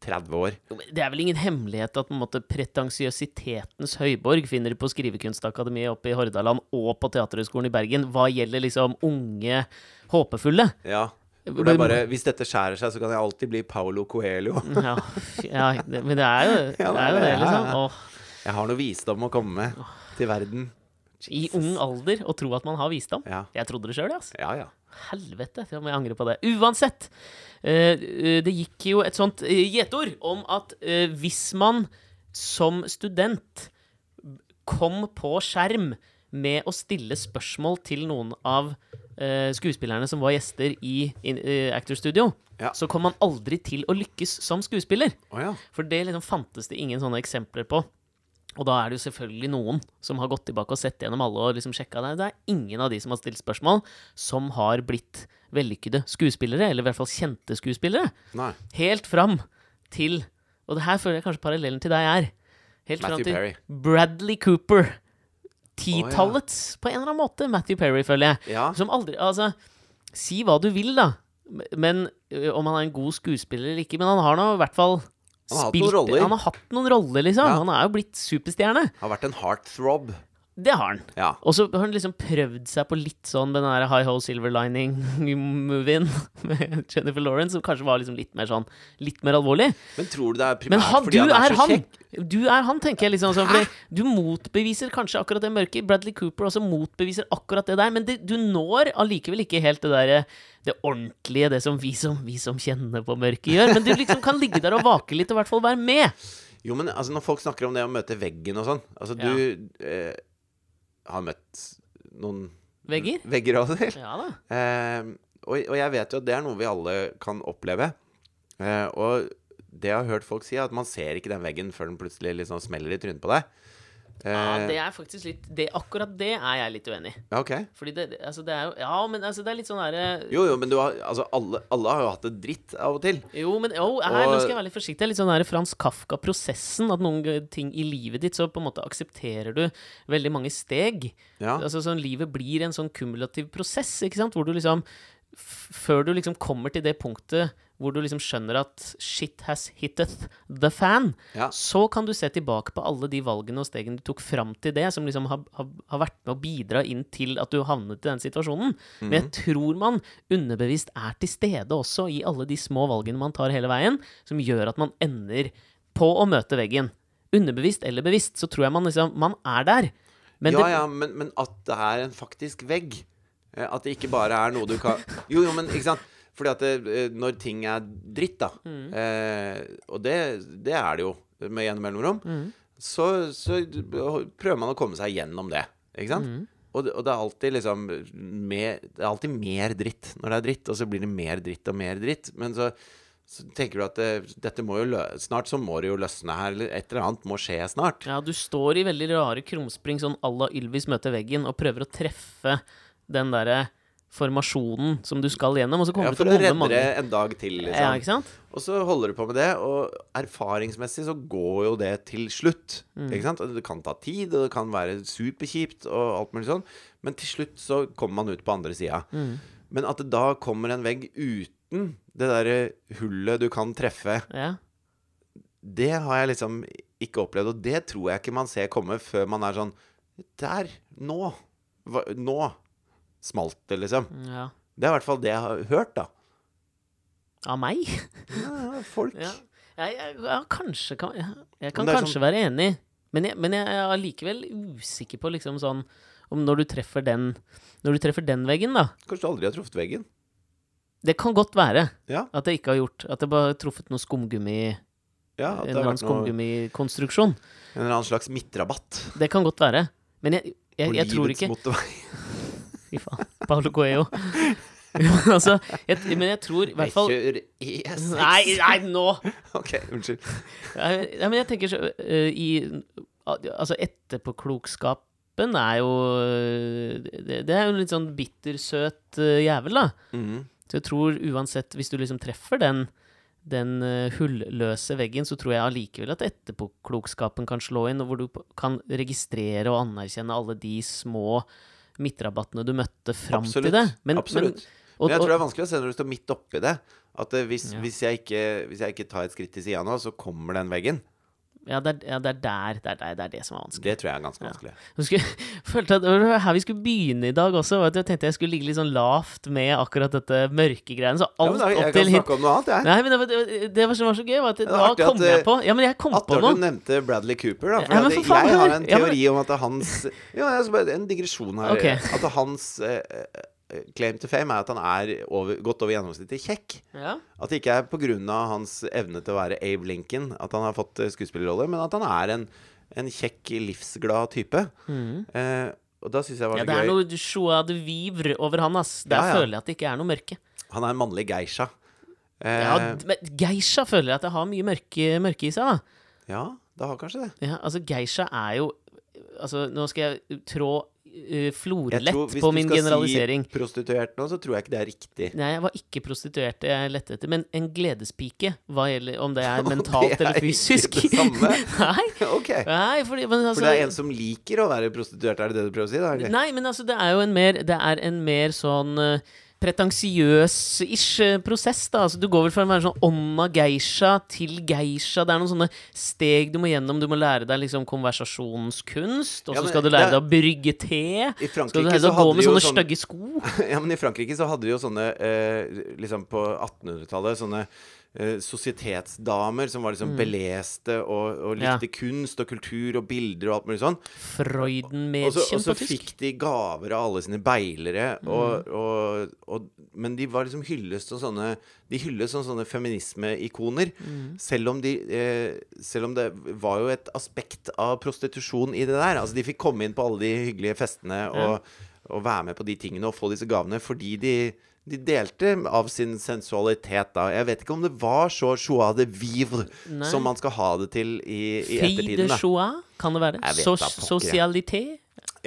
30 år. Det er vel ingen hemmelighet at på en måte pretensiøsitetens høyborg finner du på Skrivekunstakademiet oppe i Hordaland og på Teaterhøgskolen i Bergen hva gjelder liksom unge, håpefulle. Ja. Det er bare, hvis dette skjærer seg, så kan jeg alltid bli Paolo Coelho. Ja, ja det, men det er jo det, er jo det liksom. Åh, Jeg har noe visdom å komme med til verden. I ung alder å tro at man har visdom. Ja. Jeg trodde det sjøl, altså. Ja, ja. Helvete, så må jeg angre på det. Uansett. eh, eh, det gikk jo et sånt eh, gjetord om at hvis man som student kom på skjerm med å stille spørsmål til noen av skuespillerne som var gjester i Actor Studio, Ja. så kom man aldri til å lykkes som skuespiller. Oh, ja. For det liksom fantes det ingen sånne eksempler på. Og da er det jo selvfølgelig noen som har gått tilbake og sett gjennom alle og liksom sjekka det. Det er ingen av de som har stilt spørsmål, som har blitt vellykkede skuespillere, eller i hvert fall kjente skuespillere. Nei. Helt fram til Og det her føler jeg kanskje parallellen til deg er. Helt fram til Perry. Bradley Cooper. Titallets, på en eller annen måte, Matthew Perry, føler jeg. Ja. Som aldri Altså, si hva du vil, da. Men Om han er en god skuespiller eller ikke. Men han har nå i hvert fall Han har hatt noen roller. Han har hatt noen roller, liksom. Ja. Han er jo blitt superstjerne. Har vært en heartthrob. Det har han. Ja. Og så har han liksom prøvd seg på litt sånn den der High Ho Silver Lining-movien med Jennifer Lawrence, som kanskje var liksom litt mer sånn Litt mer alvorlig. Men tror du det er primært han, fordi du han er, er så han! kjekk? Du er han, tenker jeg. liksom sånn fordi Du motbeviser kanskje akkurat det mørke. Bradley Cooper også motbeviser akkurat det der. Men det, du når allikevel ikke helt det derre Det ordentlige, det som vi som, vi som kjenner på mørket, gjør. Men du liksom kan ligge der og vake litt, og i hvert fall være med. Jo, men altså, når folk snakker om det å møte veggen og sånn Altså, Ja. du eh, har møtt noen Vegger? vegger av og til. Ja da. Eh, og, og jeg vet jo at det er noe vi alle kan oppleve. Eh, og det jeg har hørt folk si, er at man ser ikke den veggen før den plutselig liksom smeller i trynet på deg. Eh, Ja, det er faktisk litt det, Akkurat det er jeg litt uenig i. ja, ok. Fordi det, altså det er jo Ja, men altså det er litt sånn derre Jo, jo, men du har, altså, alle, alle har jo hatt det dritt av og til. Jo, men jo, her, nå skal jeg være litt forsiktig. Det er Litt sånn der Frans Kafka-prosessen. At noen ting i livet ditt så på en måte aksepterer du veldig mange steg. Ja. Altså sånn Livet blir en sånn kumulativ prosess, ikke sant? Hvor du liksom Før du liksom kommer til det punktet hvor du liksom skjønner at shit has hitteth the fan, Ja. så kan du se tilbake på alle de valgene og stegene du tok fram til det, som liksom har, har, har vært med å bidra inn til at du havnet i den situasjonen. Men jeg tror man underbevisst er til stede også i alle de små valgene man tar hele veien, som gjør at man ender på å møte veggen. Underbevisst eller bevisst, så tror jeg man liksom Man er der. Men ja, det, ja, men, men at det er en faktisk vegg. Eh, At det ikke bare er noe du kan Jo, jo, men ikke sant. Fordi at det, eh, når ting er dritt, da, Mm. eh, og det, det er det jo med gjennom mellomrom, Mm. så, så prøver man å komme seg gjennom det. Ikke sant? Mm. Og, det, og det er alltid liksom mer, Det er alltid mer dritt når det er dritt, og så blir det mer dritt og mer dritt. Men så, så tenker du at det, dette må jo lø snart så må det jo løsne her, eller et eller annet må skje snart. ja, du står i veldig rare krumspring, sånn à la Ylvis møter veggen, og prøver å treffe den derre formasjonen som du skal gjennom, og så kommer Ja, du til å redde mange en dag til, liksom. Ja, ikke sant? Og så holder du på med det, og erfaringsmessig så går jo det til slutt. Mm. Ikke sant? Det kan ta tid, og det kan være superkjipt, og alt mulig sånn, men til slutt så kommer man ut på andre sida. Mm. Men at det da kommer en vegg uten det derre hullet du kan treffe, Ja. det har jeg liksom ikke opplevd, og det tror jeg ikke man ser komme før man er sånn Der! Nå! Hva, nå smalt det, liksom. ja. Det er i hvert fall det jeg har hørt, da. Av meg? Ja, folk. Ja. Jeg, jeg, jeg, kanskje kan Jeg, kan kanskje kanskje være enig, men jeg, men jeg er allikevel usikker på liksom sånn Om når du treffer den Når du treffer den veggen, da. Kanskje du aldri har truffet veggen. Det kan godt være Ja. at jeg ikke har gjort At jeg bare har truffet noe skumgummi ja En eller annen skumgummikonstruksjon. en eller annen slags midtrabatt. Det kan godt være. Men jeg, jeg, jeg tror ikke. Fy faen. Paulo Coelho. altså, jeg, men jeg tror i hvert fall Jeg kjører E6. Nei, nei, nå! Ok, unnskyld. Nei, men jeg tenker så uh, i Altså, etterpåklokskapen er jo øh, det, det er jo en litt sånn bittersøt uh, jævel, da. Mhm. Så jeg tror uansett, hvis du liksom treffer den den hulløse veggen, så tror jeg allikevel at etterpåklokskapen kan slå inn, og hvor du kan registrere og anerkjenne alle de små midtrabattene du møtte fram til det. Men, Absolutt. Men, og, Men jeg tror det er vanskelig å se når du står midt oppi det. At eh, hvis, Ja. hvis, jeg ikke, hvis jeg ikke tar et skritt til sida nå, så kommer den veggen. Ja, det er, ja, det er der det er, der, det er det som er vanskelig. Det tror jeg er ganske vanskelig. Jeg skulle, følte at det var her vi skulle begynne i dag også. Jeg tenkte jeg skulle ligge litt sånn lavt med akkurat dette mørkegreiene. Så alt ja, da, jeg opp kan til hit snakke om noe annet, jeg. Nei, men det, var- det, var var så gøy, var at da kom at, jeg eh, på Ja, men jeg kom At du nevnte Bradley Cooper, da. For Ja, for faen, jeg har en Ja, men- teori om at hans Ja, jeg en digresjon her. Okay. At hans eh, eh, claim to fame er at han er over, godt over gjennomsnittet kjekk. Ja. At det ikke er pga. hans evne til å være Abe Lincoln at han har fått eh, skuespillerrolle, men at han er en, en kjekk, livsglad type. Mm. Eh, og da syns jeg det var ja, så det er noe joie de vivre over han, ass. Der Ja, ja. føler jeg at det ikke er noe mørke. Han er en mannlig geisha. Eh, Ja, ja, men geisha føler jeg at det har mye mørke, mørke i seg, da. det har kanskje det. Ja, altså, geisha er jo Altså, nå skal jeg trå eh, på min generalisering. Hvis du skal si prostituert nå, så tror jeg ikke det er riktig. Nei, jeg var ikke prostituert jeg lette etter, men en gledespike, gjelder om det er mentalt det er eller ikke fysisk. det samme. Nei, Okay. nei, fordi altså, For det er en som liker å være prostituert, er det det du prøver å si? da? Nei, men altså, det er jo en mer Det er en mer sånn uh, pretensiøs-ish eh, prosess, da. Altså, du går vel fra å være sånn onna geisha til geisha. Det er noen sånne steg du må gjennom. Du må lære deg liksom konversasjonskunst, og så ja, skal du lære er- deg å brygge te. I Skal du så å gå med sånne sånn stygge sko. Ja, men i Frankrike så hadde de jo sånne eh, Liksom på 1800-tallet sånne sosietetsdamer som var liksom beleste og, og likte Ja. kunst og kultur og bilder og alt mulig sånn. Freuden-medkjent og så fikk de gaver av alle sine beilere, Mm. og, og, og, men de var liksom hylles som sånne De hylles som sånne feminismeikoner. Mm. Selv om de eh, Selv om det var jo et aspekt av prostitusjon i det der. Altså De fikk komme inn på alle de hyggelige festene og, og være med på de tingene og få disse gavene fordi de de delte av sin sensualitet da. Jeg vet ikke om det var så joie de vivre Nei. som man skal ha det til i, i ettertiden. da. joie, kan det være? So da. Sosialité?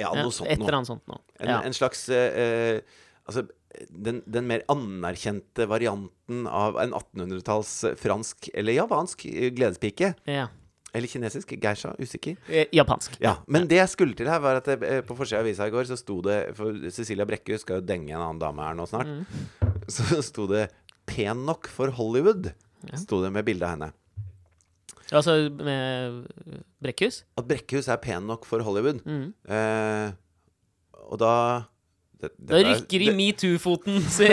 Ja, noe sånt et eller annet sånt noe. En, en slags uh, Altså, den, den mer anerkjente varianten av en 1800-talls fransk eller javansk, eh, gledespike. ja. Eller kinesisk. Geisha. Usikker. Eh, Japansk. Ja, Men det jeg skulle til her, var at det, eh, på forsida av avisa i går så sto det For Cecilia Brekkhus skal jo denge en annen dame her nå snart. Mm. Så sto det 'Pen nok for Hollywood'. Sto det med bilde av henne. Altså med Brekkhus? At Brekkhus er pen nok for Hollywood. Mm. Eh, og da det, er- rykker i metoo-foten, si.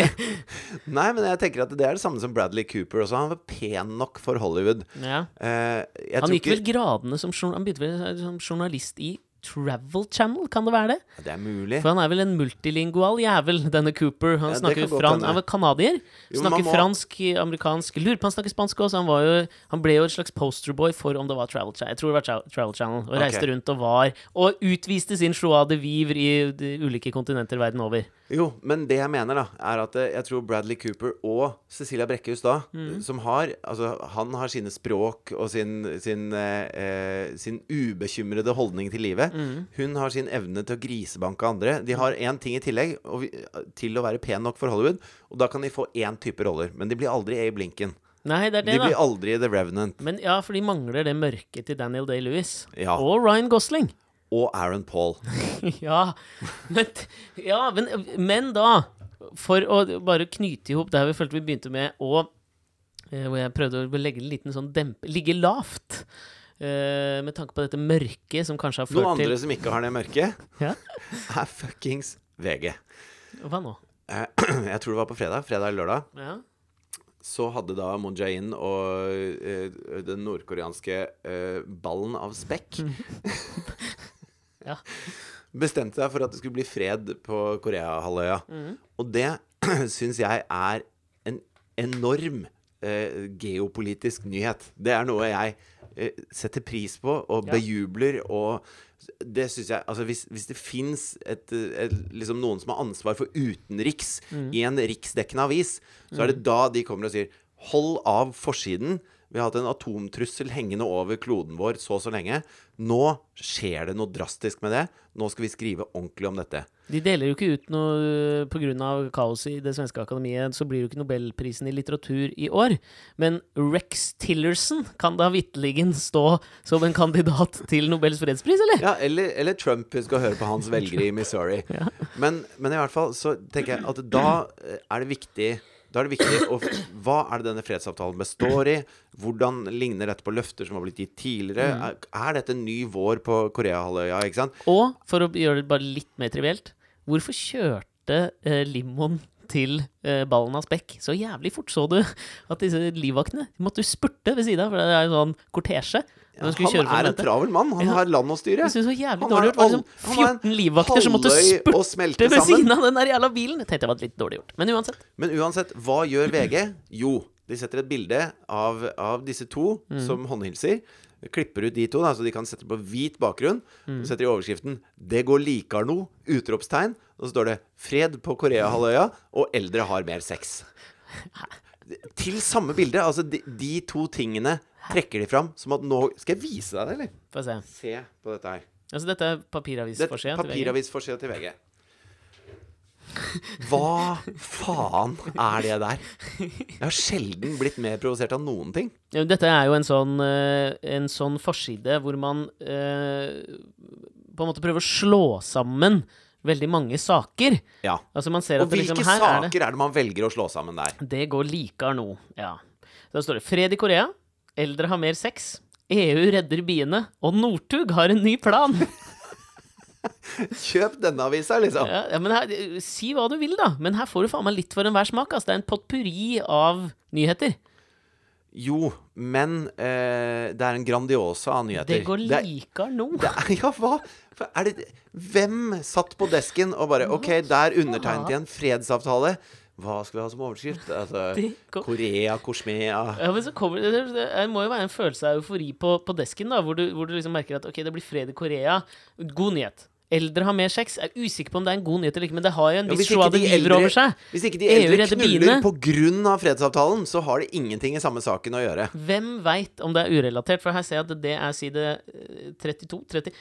Nei, men jeg tenker at det er det samme som Bradley Cooper også. Han var pen nok for Hollywood. Ja. Uh, Han gikk vel gradene som, han begynte vel som journalist i Travel Channel, kan det være det? Det er mulig. For han er vel en multilingual jævel, denne Cooper. Han Ja, snakker fransk. Han er canadier. Snakker må- fransk, amerikansk Lurer på han snakker spansk også. Han, var jo, han ble jo et slags posterboy for om det var Travel Channel. Jeg tror det var Travel Channel. Og reiste Ok. rundt og var Og utviste sin joie de vivre i de ulike kontinenter verden over. Jo, men det jeg mener, da, er at eh, jeg tror Bradley Cooper og Cecilia Brekkhus da, Mm. som har Altså, han har sine språk og sin, sin, eh, eh, sin ubekymrede holdning til livet. Mm. Hun har sin evne til å grisebanke andre. De har én ting i tillegg og vi, til å være pen nok for Hollywood, og da kan de få én type roller. Men de blir aldri Abe Lincoln. Nei, det er det, De det, blir da. aldri The Revenant. Men ja, for de mangler det mørket til Daniel Day-Lewis. Ja. Og Ryan Gosling. Og Aaron Paul. ja, men, ja men, men da For å bare knyte i hop der vi følte vi begynte med, og eh, hvor jeg prøvde å legge en liten sånn dempe Ligge lavt. eh, med tanke på dette mørket som kanskje har ført til Noen andre til som ikke har det mørket, Ja? er fuckings VG. Hva nå? Eh, Jeg tror det var på fredag. Fredag eller lørdag. Ja? Så hadde da Moon Jae-in og eh, den nordkoreanske eh, ballen av spekk Ja. bestemte seg for at det skulle bli fred på Koreahalvøya. Mm. Og det syns jeg er en enorm eh, geopolitisk nyhet. Det er noe jeg eh, setter pris på og bejubler. Og det syns jeg Altså, hvis, hvis det fins liksom noen som har ansvar for utenriks mm. i en riksdekkende avis, så er det da de kommer og sier Hold av forsiden. Vi har hatt en atomtrussel hengende over kloden vår så og så lenge. Nå skjer det noe drastisk med det. Nå skal vi skrive ordentlig om dette. De deler jo ikke ut noe pga. kaoset i det svenske akademiet. Så blir jo ikke Nobelprisen i litteratur i år. Men Rex Tillerson kan da vitterlig stå som en kandidat til Nobels fredspris, eller? Ja, eller, eller Trump skal høre på hans velgere i Missouri. men, men i hvert fall så tenker jeg at da eh, er det viktig da er det viktig å Hva er det denne fredsavtalen består i? Hvordan ligner dette på løfter som har blitt gitt tidligere? Er, er dette en ny vår på Koreahalvøya? Ikke sant? Og for å gjøre det bare litt mer trivielt, hvorfor kjørte eh, limoen til eh, ballen av spekk så jævlig fort? Så du at disse livvaktene måtte jo spurte ved siden for det er jo sånn kortesje. Han er en travel mann. Han Ja. har land å styre. Jeg synes det var jævlig Han dårlig gjort. Liksom han har en 14 livvakter som måtte spurte ved siden av den der jævla bilen. Jeg tenkte det var litt dårlig gjort. Men uansett. Men uansett, hva gjør VG? Jo, de setter et bilde av, av disse to Mm. som håndhilser. Klipper ut de to, da, så de kan sette på hvit bakgrunn. Mm. Setter i overskriften 'Det går likar no!' Utropstegn. Og så står det 'Fred på Koreahalvøya', og 'Eldre har mer sex'. Til samme bilde. Altså, de, de to tingene trekker de fram som at nå Skal jeg vise deg det, eller? Få se. Se på dette her. Altså, dette er papiravisforsida til VG. papiravisforsida til VG. Hva faen er det der? Jeg har sjelden blitt mer provosert av noen ting. Ja, Dette er jo en sånn, eh, en sånn forside hvor man eh, på en måte prøver å slå sammen veldig mange saker. Ja. Altså man ser Og at det hvilke liksom, her er det saker er det man velger å slå sammen der? Det går likar nå, ja. Da står det 'Fred i Korea', 'Eldre har mer sex', 'EU redder biene', og 'Northug har en ny plan'. Kjøp denne avisa, liksom. Ja, ja, men her, si hva du vil, da. Men her får du faen meg litt for enhver smak. Altså. Det er en potpurri av nyheter. Jo, men eh, det er en Grandiosa av nyheter. Det går likar nå. Det er, ja, hva? Det, hvem satt på desken og bare OK, der undertegnet jeg en fredsavtale. Hva skal vi ha som overskrift? Altså, Korea, Korsmea Ja, men så kommer det, det må jo være en følelse av eufori på, på desken, da, hvor du, hvor du liksom merker at ok, det blir fred i Korea. God nyhet. Eldre har mer sex. Jeg er usikker på om det er en god nyhet eller ikke, men det har jo en Ja, viss hvis ikke joie de de eldre- over seg. Hvis ikke de eldre knuller pga. fredsavtalen, så har det ingenting i samme saken å gjøre. Hvem veit om det er urelatert? For her ser jeg at det er side eh, 32 30.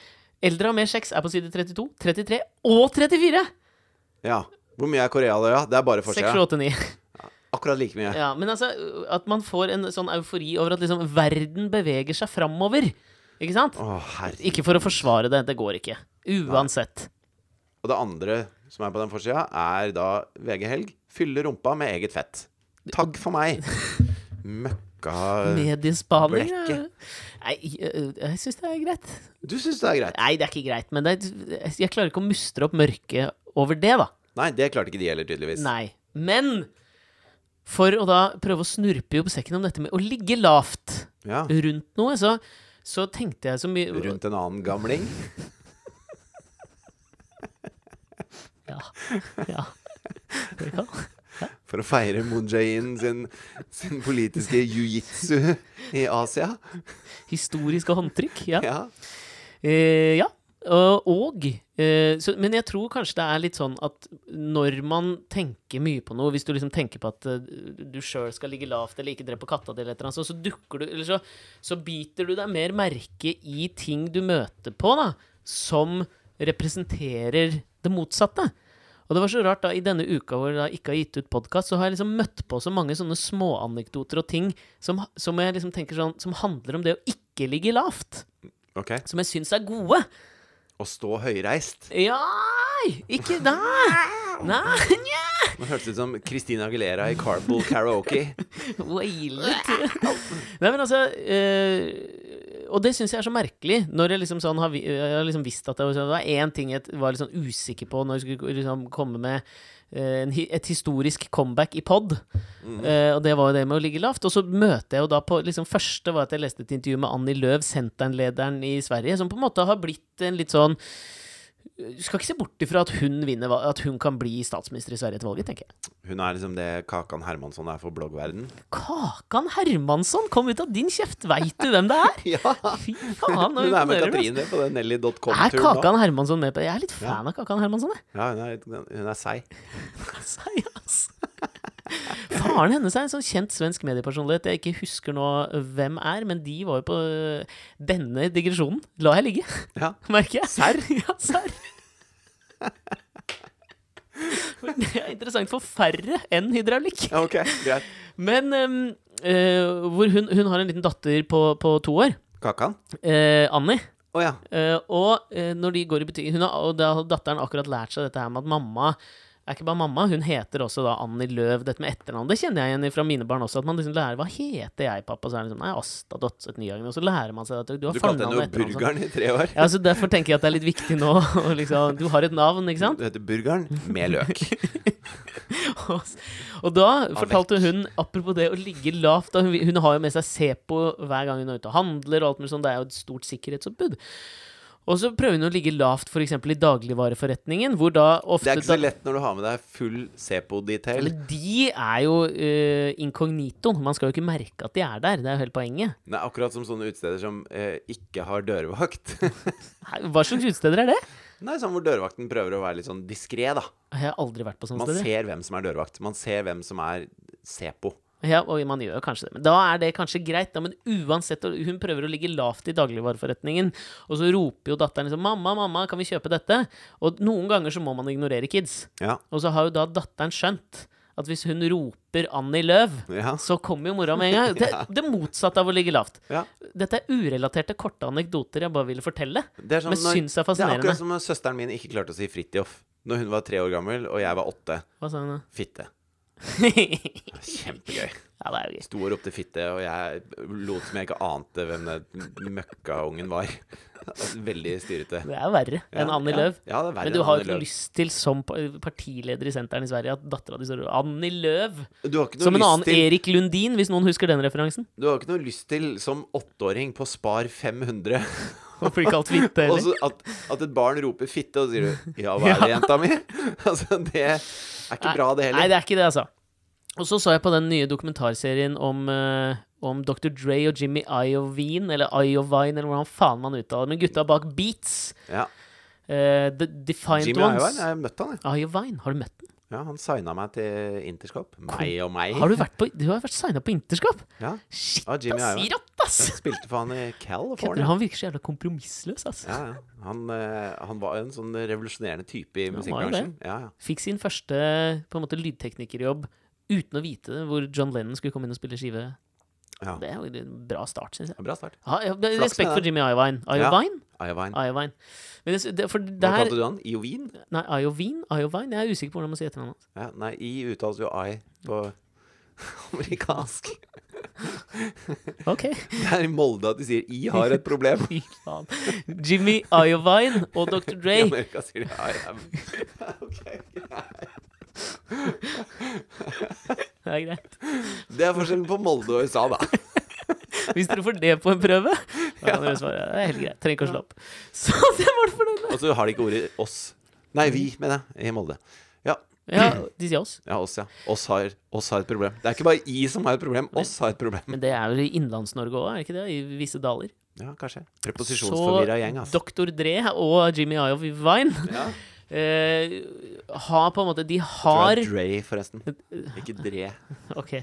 Eldre har mer sex er på side 32, 33 og 34! Ja. Hvor mye er Korealøya? Det er bare 6, 7, forsida. 8, 9. Akkurat like mye. Ja, men altså, at man får en sånn eufori over at liksom verden beveger seg framover. Ikke sant? Å. Ikke for å forsvare det, det går ikke. Uansett. Og det andre som er på den forsida, er da VG Helg. Fylle rumpa med eget fett. Takk for meg. Møkka Mediespaning ja. Nei, jeg, jeg syns det er greit. Du syns det er greit? Nei, det er ikke greit, men det er, jeg klarer ikke å mustre opp mørket over det, da. Nei, det klarte ikke de heller, tydeligvis. Nei. Men for å da prøve å snurpe i sekken om dette med å ligge lavt Ja. rundt noe, så, så tenkte jeg så mye Rundt en annen gamling. Ja. ja. ja. For å feire Jae-in sin, sin politiske jiu-jitsu i Asia. Historiske håndtrykk. Ja. Ja. Eh, ja. Og, eh, så, Men jeg tror kanskje det er litt sånn at når man tenker mye på noe Hvis du liksom tenker på at eh, du sjøl skal ligge lavt eller ikke drepe katta di, eller et eller annet, så, så dukker du Eller så, så biter du deg mer merke i ting du møter på, da, som representerer det motsatte. Og det var så rart da, i denne uka hvor jeg ikke har gitt ut podkast, så har jeg liksom møtt på så mange sånne småanekdoter og ting som, som jeg liksom tenker sånn Som handler om det å ikke ligge lavt. Okay. Som jeg syns er gode. Å stå høyreist. Ja, ikke da! Nei, nja. Nå hørtes ut som Christina Aguilera i Carpool Karaoke. Wailet. Nei, men altså eh, Og det syns jeg er så merkelig, når jeg liksom sånn har, jeg har liksom visst at det var, sånn- det var én ting jeg var litt sånn usikker på når jeg skulle liksom komme med eh, en, et historisk comeback i pod. Eh, og det var jo det med å ligge lavt. Og så møter jeg jo da på liksom Første var at jeg leste et intervju med Annie Løv, Sentern-lederen i Sverige, som på en måte har blitt en litt sånn Du skal ikke se bort ifra at hun vinner, at hun kan bli statsminister i Sverige etter valget, tenker jeg. Hun er liksom det Kakan Hermansson er for bloggverden. Kakan Hermansson, kom ut av din kjeft! Veit du hvem det er? Ja! Fy faen, Hun er med Katrine på den. Er Nelly.com-turen nå. Kakan Hermansson med på det? Jeg er litt fan av Kakan Hermansson, jeg. Ja, hun er, hun er seig. Sei, ass. Faren hennes er en sånn kjent svensk mediepersonlighet jeg ikke husker nå hvem er, men de var jo på øh, denne digresjonen. La jeg ligge, Ja. merker jeg. Serr? Ja, serr. Det er interessant for færre enn hydraulikk. Okay, ok, greit. Men øh, hvor hun, hun har en liten datter på, på to år. Kakan? Eh, Annie. Oh, ja. Eh, og eh, når de går i butikken hun har, Og da har datteren akkurat lært seg dette her med at mamma er ikke bare mamma, hun heter også da Annie Løv, dette med etternavn. Det kjenner jeg igjen fra mine barn også, at man liksom lærer Hva heter jeg, pappa? Så er det liksom Nei, Asta Dotset Nyhagen. Og så lærer man seg at du har Du kalte fornavn og henne jo etternavn. sånn. Burgeren i tre år. Ja, så Derfor tenker jeg at det er litt viktig nå. og liksom, du har et navn, ikke sant? Du heter Burgeren med løk. Og, og da fortalte hun, apropos det å ligge lavt da hun, hun har jo med seg Sepo hver gang hun er ute og handler, og alt mulig sånt. Det er jo et stort sikkerhetsoppbud. Og så prøver hun å ligge lavt f.eks. i dagligvareforretningen, hvor da ofte Det er ikke så lett når du har med deg full Sepo-detail. Men de er jo uh, inkognito. Man skal jo ikke merke at de er der. Det er jo hele poenget. Er akkurat som sånne utesteder som uh, ikke har dørvakt. Hva slags utesteder er det? Nei, sånn hvor dørvakten prøver å være litt sånn diskré, da. Jeg har aldri vært på sånne Man steder. ser hvem som er dørvakt. Man ser hvem som er Sepo. Ja, og man gjør kanskje det. Men da er det kanskje greit. Da, men uansett, hun prøver å ligge lavt i dagligvareforretningen, og så roper jo datteren liksom 'Mamma, mamma, kan vi kjøpe dette?' Og noen ganger så må man ignorere kids. Ja. Og så har jo da datteren skjønt at hvis hun roper 'Annie Løv', Ja. så kommer jo mora med en gang. Det, det motsatte av å ligge lavt. ja. Dette er urelaterte, korte anekdoter jeg bare ville fortelle. Det er, sånn, Men syns er det er akkurat som søsteren min ikke klarte å si Fridtjof når hun var tre år gammel, og jeg var åtte. Hva sa hun da? Fitte. ja, Kjempegøy. det er jo gøy. Sto og ropte fitte, og jeg lot som jeg ikke ante hvem den møkkaungen var. Veldig styrete. Det er verre Ja, enn Annie. Løv. Ja, det er verre Men du har jo ikke lyst til, som partileder i Senteren i Sverige, at dattera di står Annie Løv Som en annen til Erik Lundin, hvis noen husker den referansen. Du har ikke noe lyst til, som åtteåring på Spar 500, og bli kalt fitte, eller? at, at et barn roper 'fitte', og så sier du 'ja, hva er det, jenta mi?' Altså, det er ikke bra, det heller. Nei, det er ikke det, altså. Og så så jeg på den nye dokumentarserien om, uh, om Dr. Dre og Jimmy Iovine, eller Iovine, eller hvordan faen man uttaler. Men gutta bak Beats. Ja. Uh, The Defiant Jimmy Ones. Iovine, jeg har møtt han, jeg. Iovine, har du møtt den? Ja, han signa meg til Interscope. Meg og meg. Har du vært på Du har vært signa på Interskop? Ja. Shit, Ja, Jimmy ass! Rått, ass! Jeg spilte for han i California. han virker så jævla kompromissløs, ass. Ja, ja. Han, eh, han var en sånn revolusjonerende type i musikkbransjen. Ja, ja. Fikk sin første på en måte lydteknikerjobb uten å vite hvor John Lennon skulle komme inn og spille skive. ja. Det er jo en bra start, syns jeg. Bra start. Ja, respekt for. Jimmy Iovine. Iovine? Iovine. Iovine. Men det, det, for Hva der kalte du han? Iovine? Nei, Iovine? Iovine? Jeg er usikker på hvordan man sier etternavnet hans. Ja, nei, I uttales jo I på amerikansk. Ok. Det er i Molde at de sier I har et problem. Fy faen. Jimmy Iovine og Dr. Dre. I Amerika sier de I am. Ok. Det er greit. Det er forskjellen på Molde og USA, da. Hvis dere får det på en prøve, da kan dere svare. Det er helt greit. Trenger ikke å slå opp. Så det var det for denne. Og så har de ikke ordet oss. Nei, vi, mener jeg, i Molde. Ja, Ja, de sier oss. ja oss, ja. Oss har, oss har et problem. Det er ikke bare I som har et problem, oss har et problem. Men det er vel i Innlands-Norge òg, er det ikke det? I visse daler. Ja, kanskje. Preposisjonsforvirra gjeng, altså. Dr. Dre og Jimmy Iovine Ja. eh, har på en måte De har jeg er Dre, forresten. Ikke Dre. OK.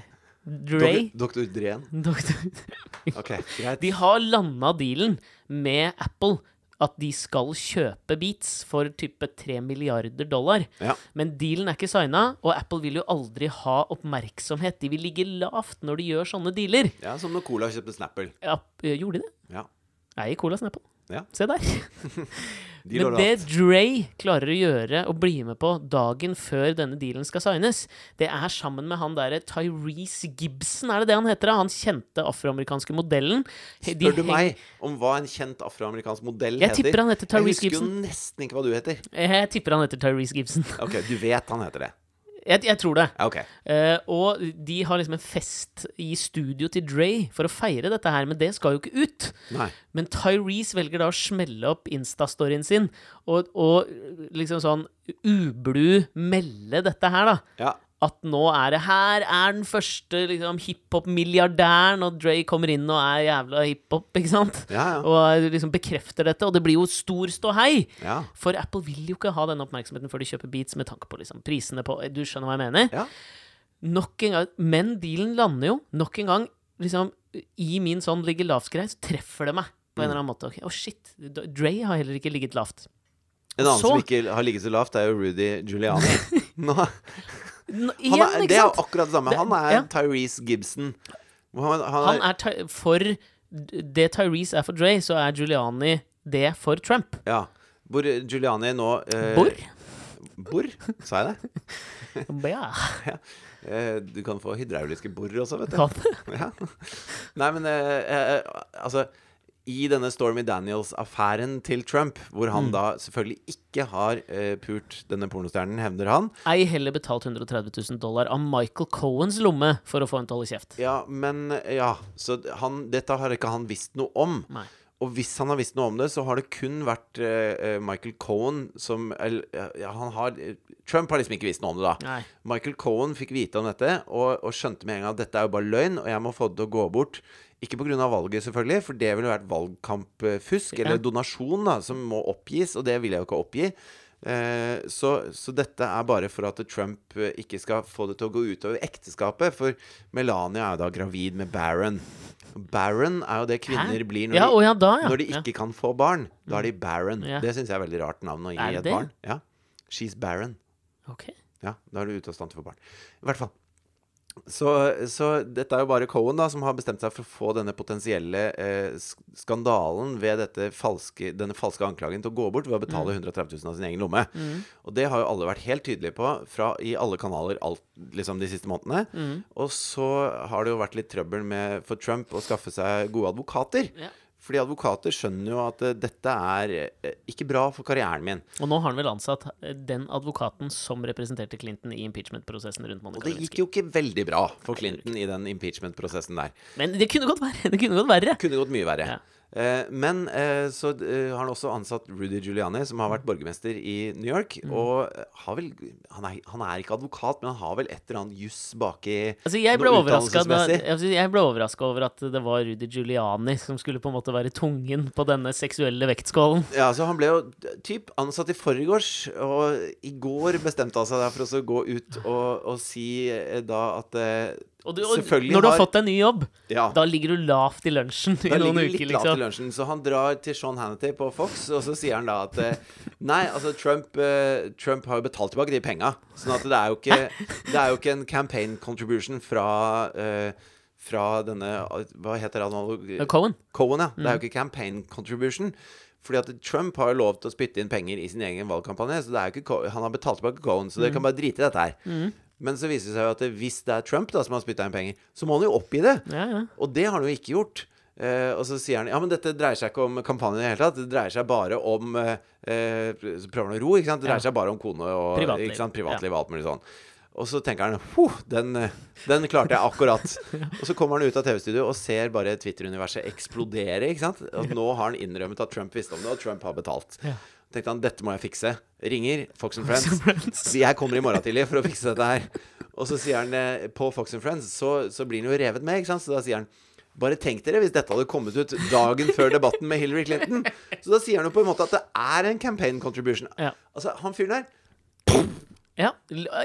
Dre Doktor Dreen. okay, greit. De har landa dealen med Apple at de skal kjøpe Beats for type 3 milliarder dollar. Ja. Men dealen er ikke signa, og Apple vil jo aldri ha oppmerksomhet. De vil ligge lavt når de gjør sånne dealer. ja, som når Cola kjøpte Snapple. Ja, gjorde de det? Ja. Eier Cola Snapple. Ja. Se der. De Men det. Dre klarer å gjøre og bli med på dagen før denne dealen skal signes, det er sammen med han derre Tyrese Gibson, er det det han heter? Han kjente afroamerikanske modellen. De Spør du meg om hva en kjent afroamerikansk modell Jeg heter? tipper han heter Tyrese Gibson. Jeg husker jo nesten ikke hva du heter. Jeg tipper han heter Tyrese Gibson. Ok, du vet han heter det. Jeg, jeg tror det. Okay. ok. Eh, og de har liksom en fest i studio til Dre for å feire dette her, men det skal jo ikke ut. Nei. Men Tyrese velger da å smelle opp Insta-storyen sin og, og liksom sånn ublu melde dette her, da. Ja. At nå er det her er den første liksom, hiphop-milliardæren, og Dre kommer inn og er jævla hiphop, ikke sant? Ja, ja. Og liksom bekrefter dette, og det blir jo stor ståhei. ja. For Apple vil jo ikke ha denne oppmerksomheten før de kjøper beats, med tanke på liksom, prisene på Du skjønner hva jeg mener? Ja. Nok en gang Men dealen lander jo. Nok en gang, liksom, i min sånn ligger lavt-greie, så treffer det meg på en eller annen måte. Å, shit. Dre har heller ikke ligget lavt. En annen Så- som ikke har ligget så lavt, er jo Rudy Giuliani. Nå, han igjen, er, det er jo akkurat det samme. Han er ja. Tyrese Gibson. Han, han Han er, er Ty for Det Tyrese er for Dre, så er Giuliani det for Trump. Ja. Hvor Giuliani nå eh, Bor? Bor? Sa jeg det? Ja. Eh, du kan få hydrauliske bor også, vet du. Ja. Nei, men eh, eh, altså I denne Stormy Daniels-affæren til Trump, hvor Mm. han da selvfølgelig ikke har uh, pult denne pornostjernen, hevner han. Ei heller betalt 130 000 dollar av Michael Cohens lomme for å få en til å holde kjeft. Ja, men Ja, så han, dette har ikke han visst noe om. Nei. Og hvis han har visst noe om det, så har det kun vært eh, eh, Michael Cohen som eller, ja, han har, Trump har liksom ikke visst noe om det, da. Nei. Michael Cohen fikk vite om dette og, og skjønte med en gang at dette er jo bare løgn, og jeg må få det til å gå bort. Ikke pga. valget, selvfølgelig, for det ville vært valgkampfusk, Ja. eller donasjon, da, som må oppgis, og det vil jeg jo ikke oppgi. Eh, så, så dette er bare for at Trump eh, ikke skal få det til å gå utover ekteskapet. For Melania er jo da gravid med Baron. Baron er jo det kvinner Hæ? blir når, Ja, de, ja, da, ja. når de ikke kan få barn. Da er de Baron. Ja. Det syns jeg er veldig rart navn å gi et barn. Ja. She's Baron. Okay. Ja, da er du ute av stand til å få barn. I hvert fall. Så, så dette er jo bare Cohen da som har bestemt seg for å få denne potensielle eh, skandalen ved dette falske, denne falske anklagen til å gå bort ved å betale 130 000 av sin egen lomme. Og det har jo alle vært helt tydelige på fra, i alle kanaler alt, liksom de siste månedene. Og så har det jo vært litt trøbbel med, for Trump å skaffe seg gode advokater. Ja. Fordi advokater skjønner jo at eh, dette er eh, ikke bra for karrieren min. Og nå har han vel ansatt eh, den advokaten som representerte Clinton i impeachment-prosessen rundt Monica Lewinsky. Og det gikk jo ikke veldig bra for Clinton i den impeachment-prosessen der. Men det kunne gått verre. Det kunne gått verre. Kunne gått mye verre. Ja. Eh, men eh, så eh, har han også ansatt Rudy Giuliani, som har vært borgermester i New York. Mm. Og har vel han er, han er ikke advokat, men han har vel et eller annet juss baki Altså, jeg ble overraska over at det var Rudy Giuliani som skulle på en måte være tungen på denne seksuelle vektskålen. Ja, så Han ble jo typ ansatt i forgårs, og i går bestemte han seg for å gå ut og, og si da at Og, du, og når du har fått deg ny jobb, Ja. da ligger du lavt i lunsjen i Da noen ligger det uker, litt lavt i liksom. lunsjen. Så han drar til Sean Hannity på Fox, og så sier han da at eh, Nei, altså Trump, uh, Trump har jo betalt tilbake de penga. Sånn at det er jo ikke, det er jo ikke en campaign contribution fra uh, fra denne Hva heter han? Cohen. Cohen, ja. Det Mm. er jo ikke campaign contribution. Fordi at Trump har lov til å spytte inn penger i sin egen valgkampanje. Så det er jo ikke, han har betalt tilbake Cohen, så Mm. dere kan bare drite i dette her. Men så viser det seg jo at hvis det er Trump da som har spytta inn penger, så må han jo oppgi det. Ja, ja. Og det har han jo ikke gjort. Eh, og så sier han ja, men dette dreier seg ikke om kampanjen i det hele tatt. Det dreier seg bare om eh, eh, Så prøver han å ro, ikke sant. Det dreier seg bare om kone og Privatliv. Ikke sant? privatliv og alt mulig sånn. Og så tenker han huh, den, eh, den klarte jeg akkurat. Og så kommer han ut av TV-studio og ser bare Twitter-universet eksplodere. ikke sant? Og nå har han innrømmet at Trump visste om det, og Trump har betalt. Ja. Tenkte han dette må jeg fikse. Ringer Fox and Friends. Friends. Jeg kommer i morgen tidlig for å fikse dette her. Og så sier han eh, på Fox and Friends, så, så blir han jo revet med, ikke sant. Så da sier han bare tenk dere hvis dette hadde kommet ut dagen før debatten med Hillary Clinton. Så da sier han jo på en måte at det er en campaign contribution. Ja. Altså, han fyren der ja.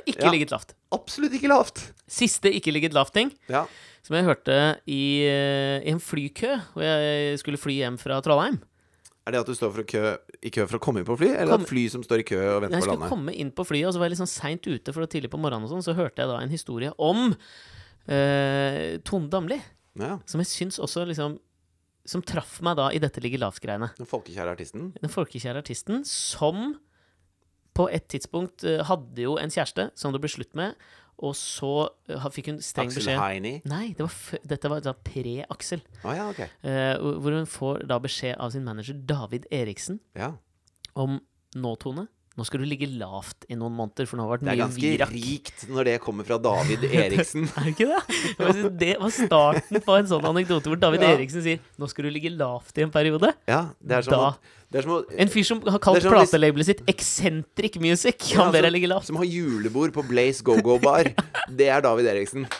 Ikke Ja. ligget lavt. absolutt ikke lavt. Siste ikke ligget lavt-ting, Ja. som jeg hørte i, eh, i en flykø hvor jeg skulle fly hjem fra Trollheim. Er det at du står for å kø, i kø for å komme inn på fly, eller Kom- at fly som står i kø og venter på Når lande? jeg skulle komme inn på flyet, og så var jeg litt sånn seint ute, for det var tidlig på morgenen, og sånn, så hørte jeg da en historie om uh, Tone Damli, Ja. som jeg syns også liksom Som traff meg da i dette ligger lavt-greiene. Den folkekjære artisten. Den folkekjære artisten som på et tidspunkt eh, hadde jo en kjæreste som det ble slutt med, og så eh, fikk hun streng Aksel beskjed Heini. Nei, det var dette var da pre-Aksel. Oh, ja, okay. uh, hvor hun får da beskjed av sin manager David Eriksen Ja. om Nå, Tone, nå skal du ligge lavt i noen måneder, for nå har det Det er ganske virak. rikt når det kommer fra David Eriksen. Er det ikke det? Si, Det var starten på en sånn anekdote hvor David Ja. Eriksen sier 'nå skal du ligge lavt i en periode'. Ja, det er sånn Da- å, En fyr som har kalt platelabelet sitt Eccentric Music. Ja, Han ber altså, deg ligge lavt. Som har julebord på Blaze Go-Go Bar. Det er David Eriksen.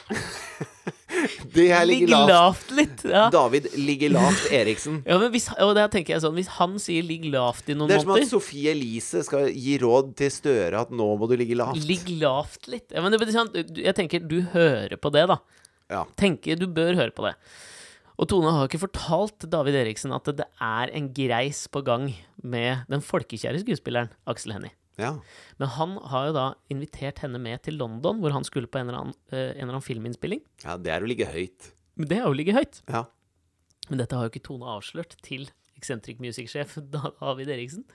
Det her ligger Ligg lavt. litt. Ja. David ligger lavt Eriksen. Ja, men hvis, og der tenker jeg sånn Hvis han sier 'ligg lavt' i noen Det er som at Sofie Elise skal gi råd til Støre at nå må du ligge lavt. Ligg lavt litt. Ja, men det sånn, jeg tenker du hører på det, da. Ja. Tenker, Du bør høre på det. Og Tone har ikke fortalt David Eriksen at det er en greis på gang med den folkekjære skuespilleren Aksel Hennie. ja. Men han har jo da invitert henne med til London, hvor han skulle på en eller annen, eh, en eller annen filminnspilling. Ja, det er å ligge høyt. Men det er jo ligge høyt. Ja. Men dette har jo ikke Tone avslørt til Eccentric Music-sjef David Eriksen.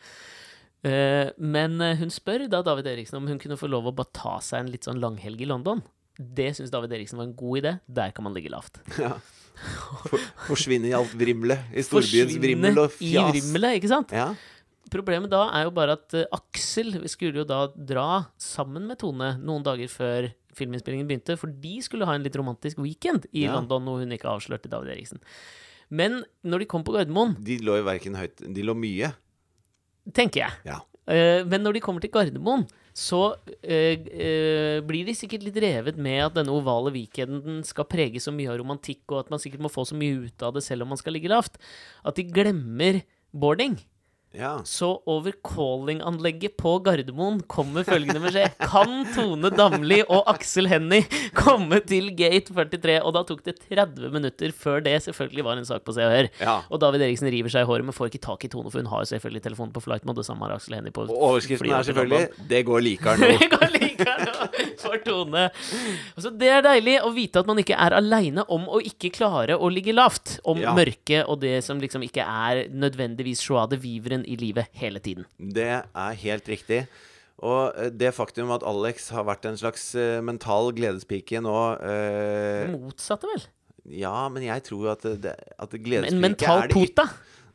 Eh, men eh, hun spør da David Eriksen om hun kunne få lov å bare ta seg en litt sånn langhelg i London. Det syns David Eriksen var en god idé. Der kan man ligge lavt. ja. For, forsvinne i alt vrimlet. I storbyens vrimmel og i vrimle, ikke sant? Ja. Problemet da er jo bare at uh, Aksel skulle jo da dra sammen med Tone noen dager før filminnspillingen begynte, for de skulle ha en litt romantisk weekend i Ja. London, noe hun ikke avslørte David Eriksen. Men når de kom på Gardermoen, De lå jo verken høyt De lå mye. tenker jeg Ja. Uh, men når de kommer til Gardermoen, så øh, øh, blir de sikkert litt revet med at denne ovale weekenden skal prege så mye av romantikk, og at man sikkert må få så mye ut av det selv om man skal ligge lavt, at de glemmer boarding. Ja. Så over calling-anlegget på Gardermoen kommer følgende beskjed. Kan Tone Damli og Aksel Hennie komme til gate 43? Og da tok det 30 minutter før det selvfølgelig var en sak på Se og Hør. Ja. Og David Eriksen river seg i håret, men får ikke tak i Tone, for hun har selvfølgelig telefonen på flight mode. Det samme har Aksel Hennie på Og overskriften er selvfølgelig 'Det går likere nå'. Det går likere nå for Tone. Så Det er deilig å vite at man ikke er aleine om å ikke klare å ligge lavt. Om Ja. mørket og det som liksom ikke er nødvendigvis joie de viveren i livet hele tiden. Det er helt riktig. Og eh, det faktum at Alex har vært en slags eh, mental gledespike nå eh, Det motsatte, vel? Ja, men jeg tror jo at, det, at En mental er det, pota.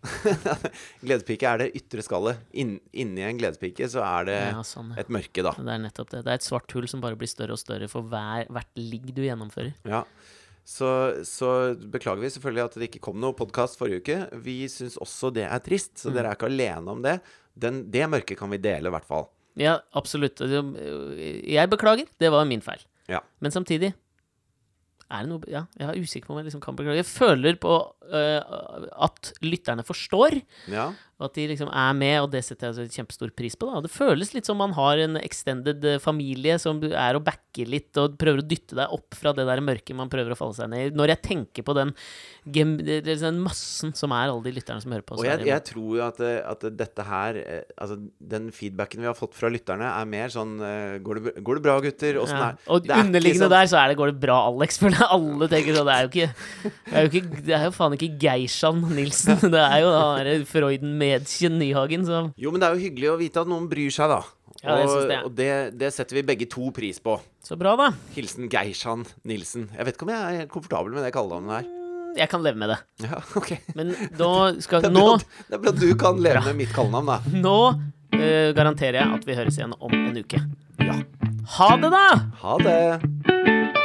gledespike er det ytre skallet. In, inni en gledespike så er det Ja, sånn. et mørke, da. Det er nettopp det. Det er et svart hull som bare blir større og større for hver, hvert ligg du gjennomfører. Ja. Så, så beklager vi selvfølgelig at det ikke kom noe podkast forrige uke. Vi syns også det er trist, så dere er ikke alene om det. Den, det mørket kan vi dele, i hvert fall. Ja, absolutt. Jeg beklager. Det var min feil. Ja. Men samtidig er det noe Ja, jeg er usikker på om jeg liksom kan beklage. Jeg føler på uh, at lytterne forstår, Ja. Og at de liksom er med, og det setter jeg altså kjempestor pris på. da Det føles litt som man har en extended eh, familie som er og backer litt, og prøver å dytte deg opp fra det der mørket man prøver å falle seg ned i. Når jeg tenker på den, den massen som er alle de lytterne som hører på. Og jeg, jeg tror jo at, at dette her eh, Altså, den feedbacken vi har fått fra lytterne, er mer sånn eh, Går det, går det bra, gutter? Åssen ja. er Og Det er underliggende sånn- der så er det 'går det bra, Alex'? For det alle tenker sånn. Det er jo ikke Det er jo, ikke, det er jo faen ikke Geishan Nilsen. Det er jo da Freuden derre Freuden-Mädchen Nyhagen som Jo, men det er jo hyggelig å vite at noen bryr seg, da. Ja, det og synes jeg. og det, det setter vi begge to pris på. Så bra, da. Hilsen Geishan Nilsen. Jeg vet ikke om jeg er komfortabel med det kallenavnet her. Jeg kan leve med det. Ja, ok. Men da skal Det er, Nå, bra, det er bra at du kan leve med mitt kallenavn, da. nå uh, garanterer jeg at vi høres igjen om en uke. Ja. Ha det, da! Ha det.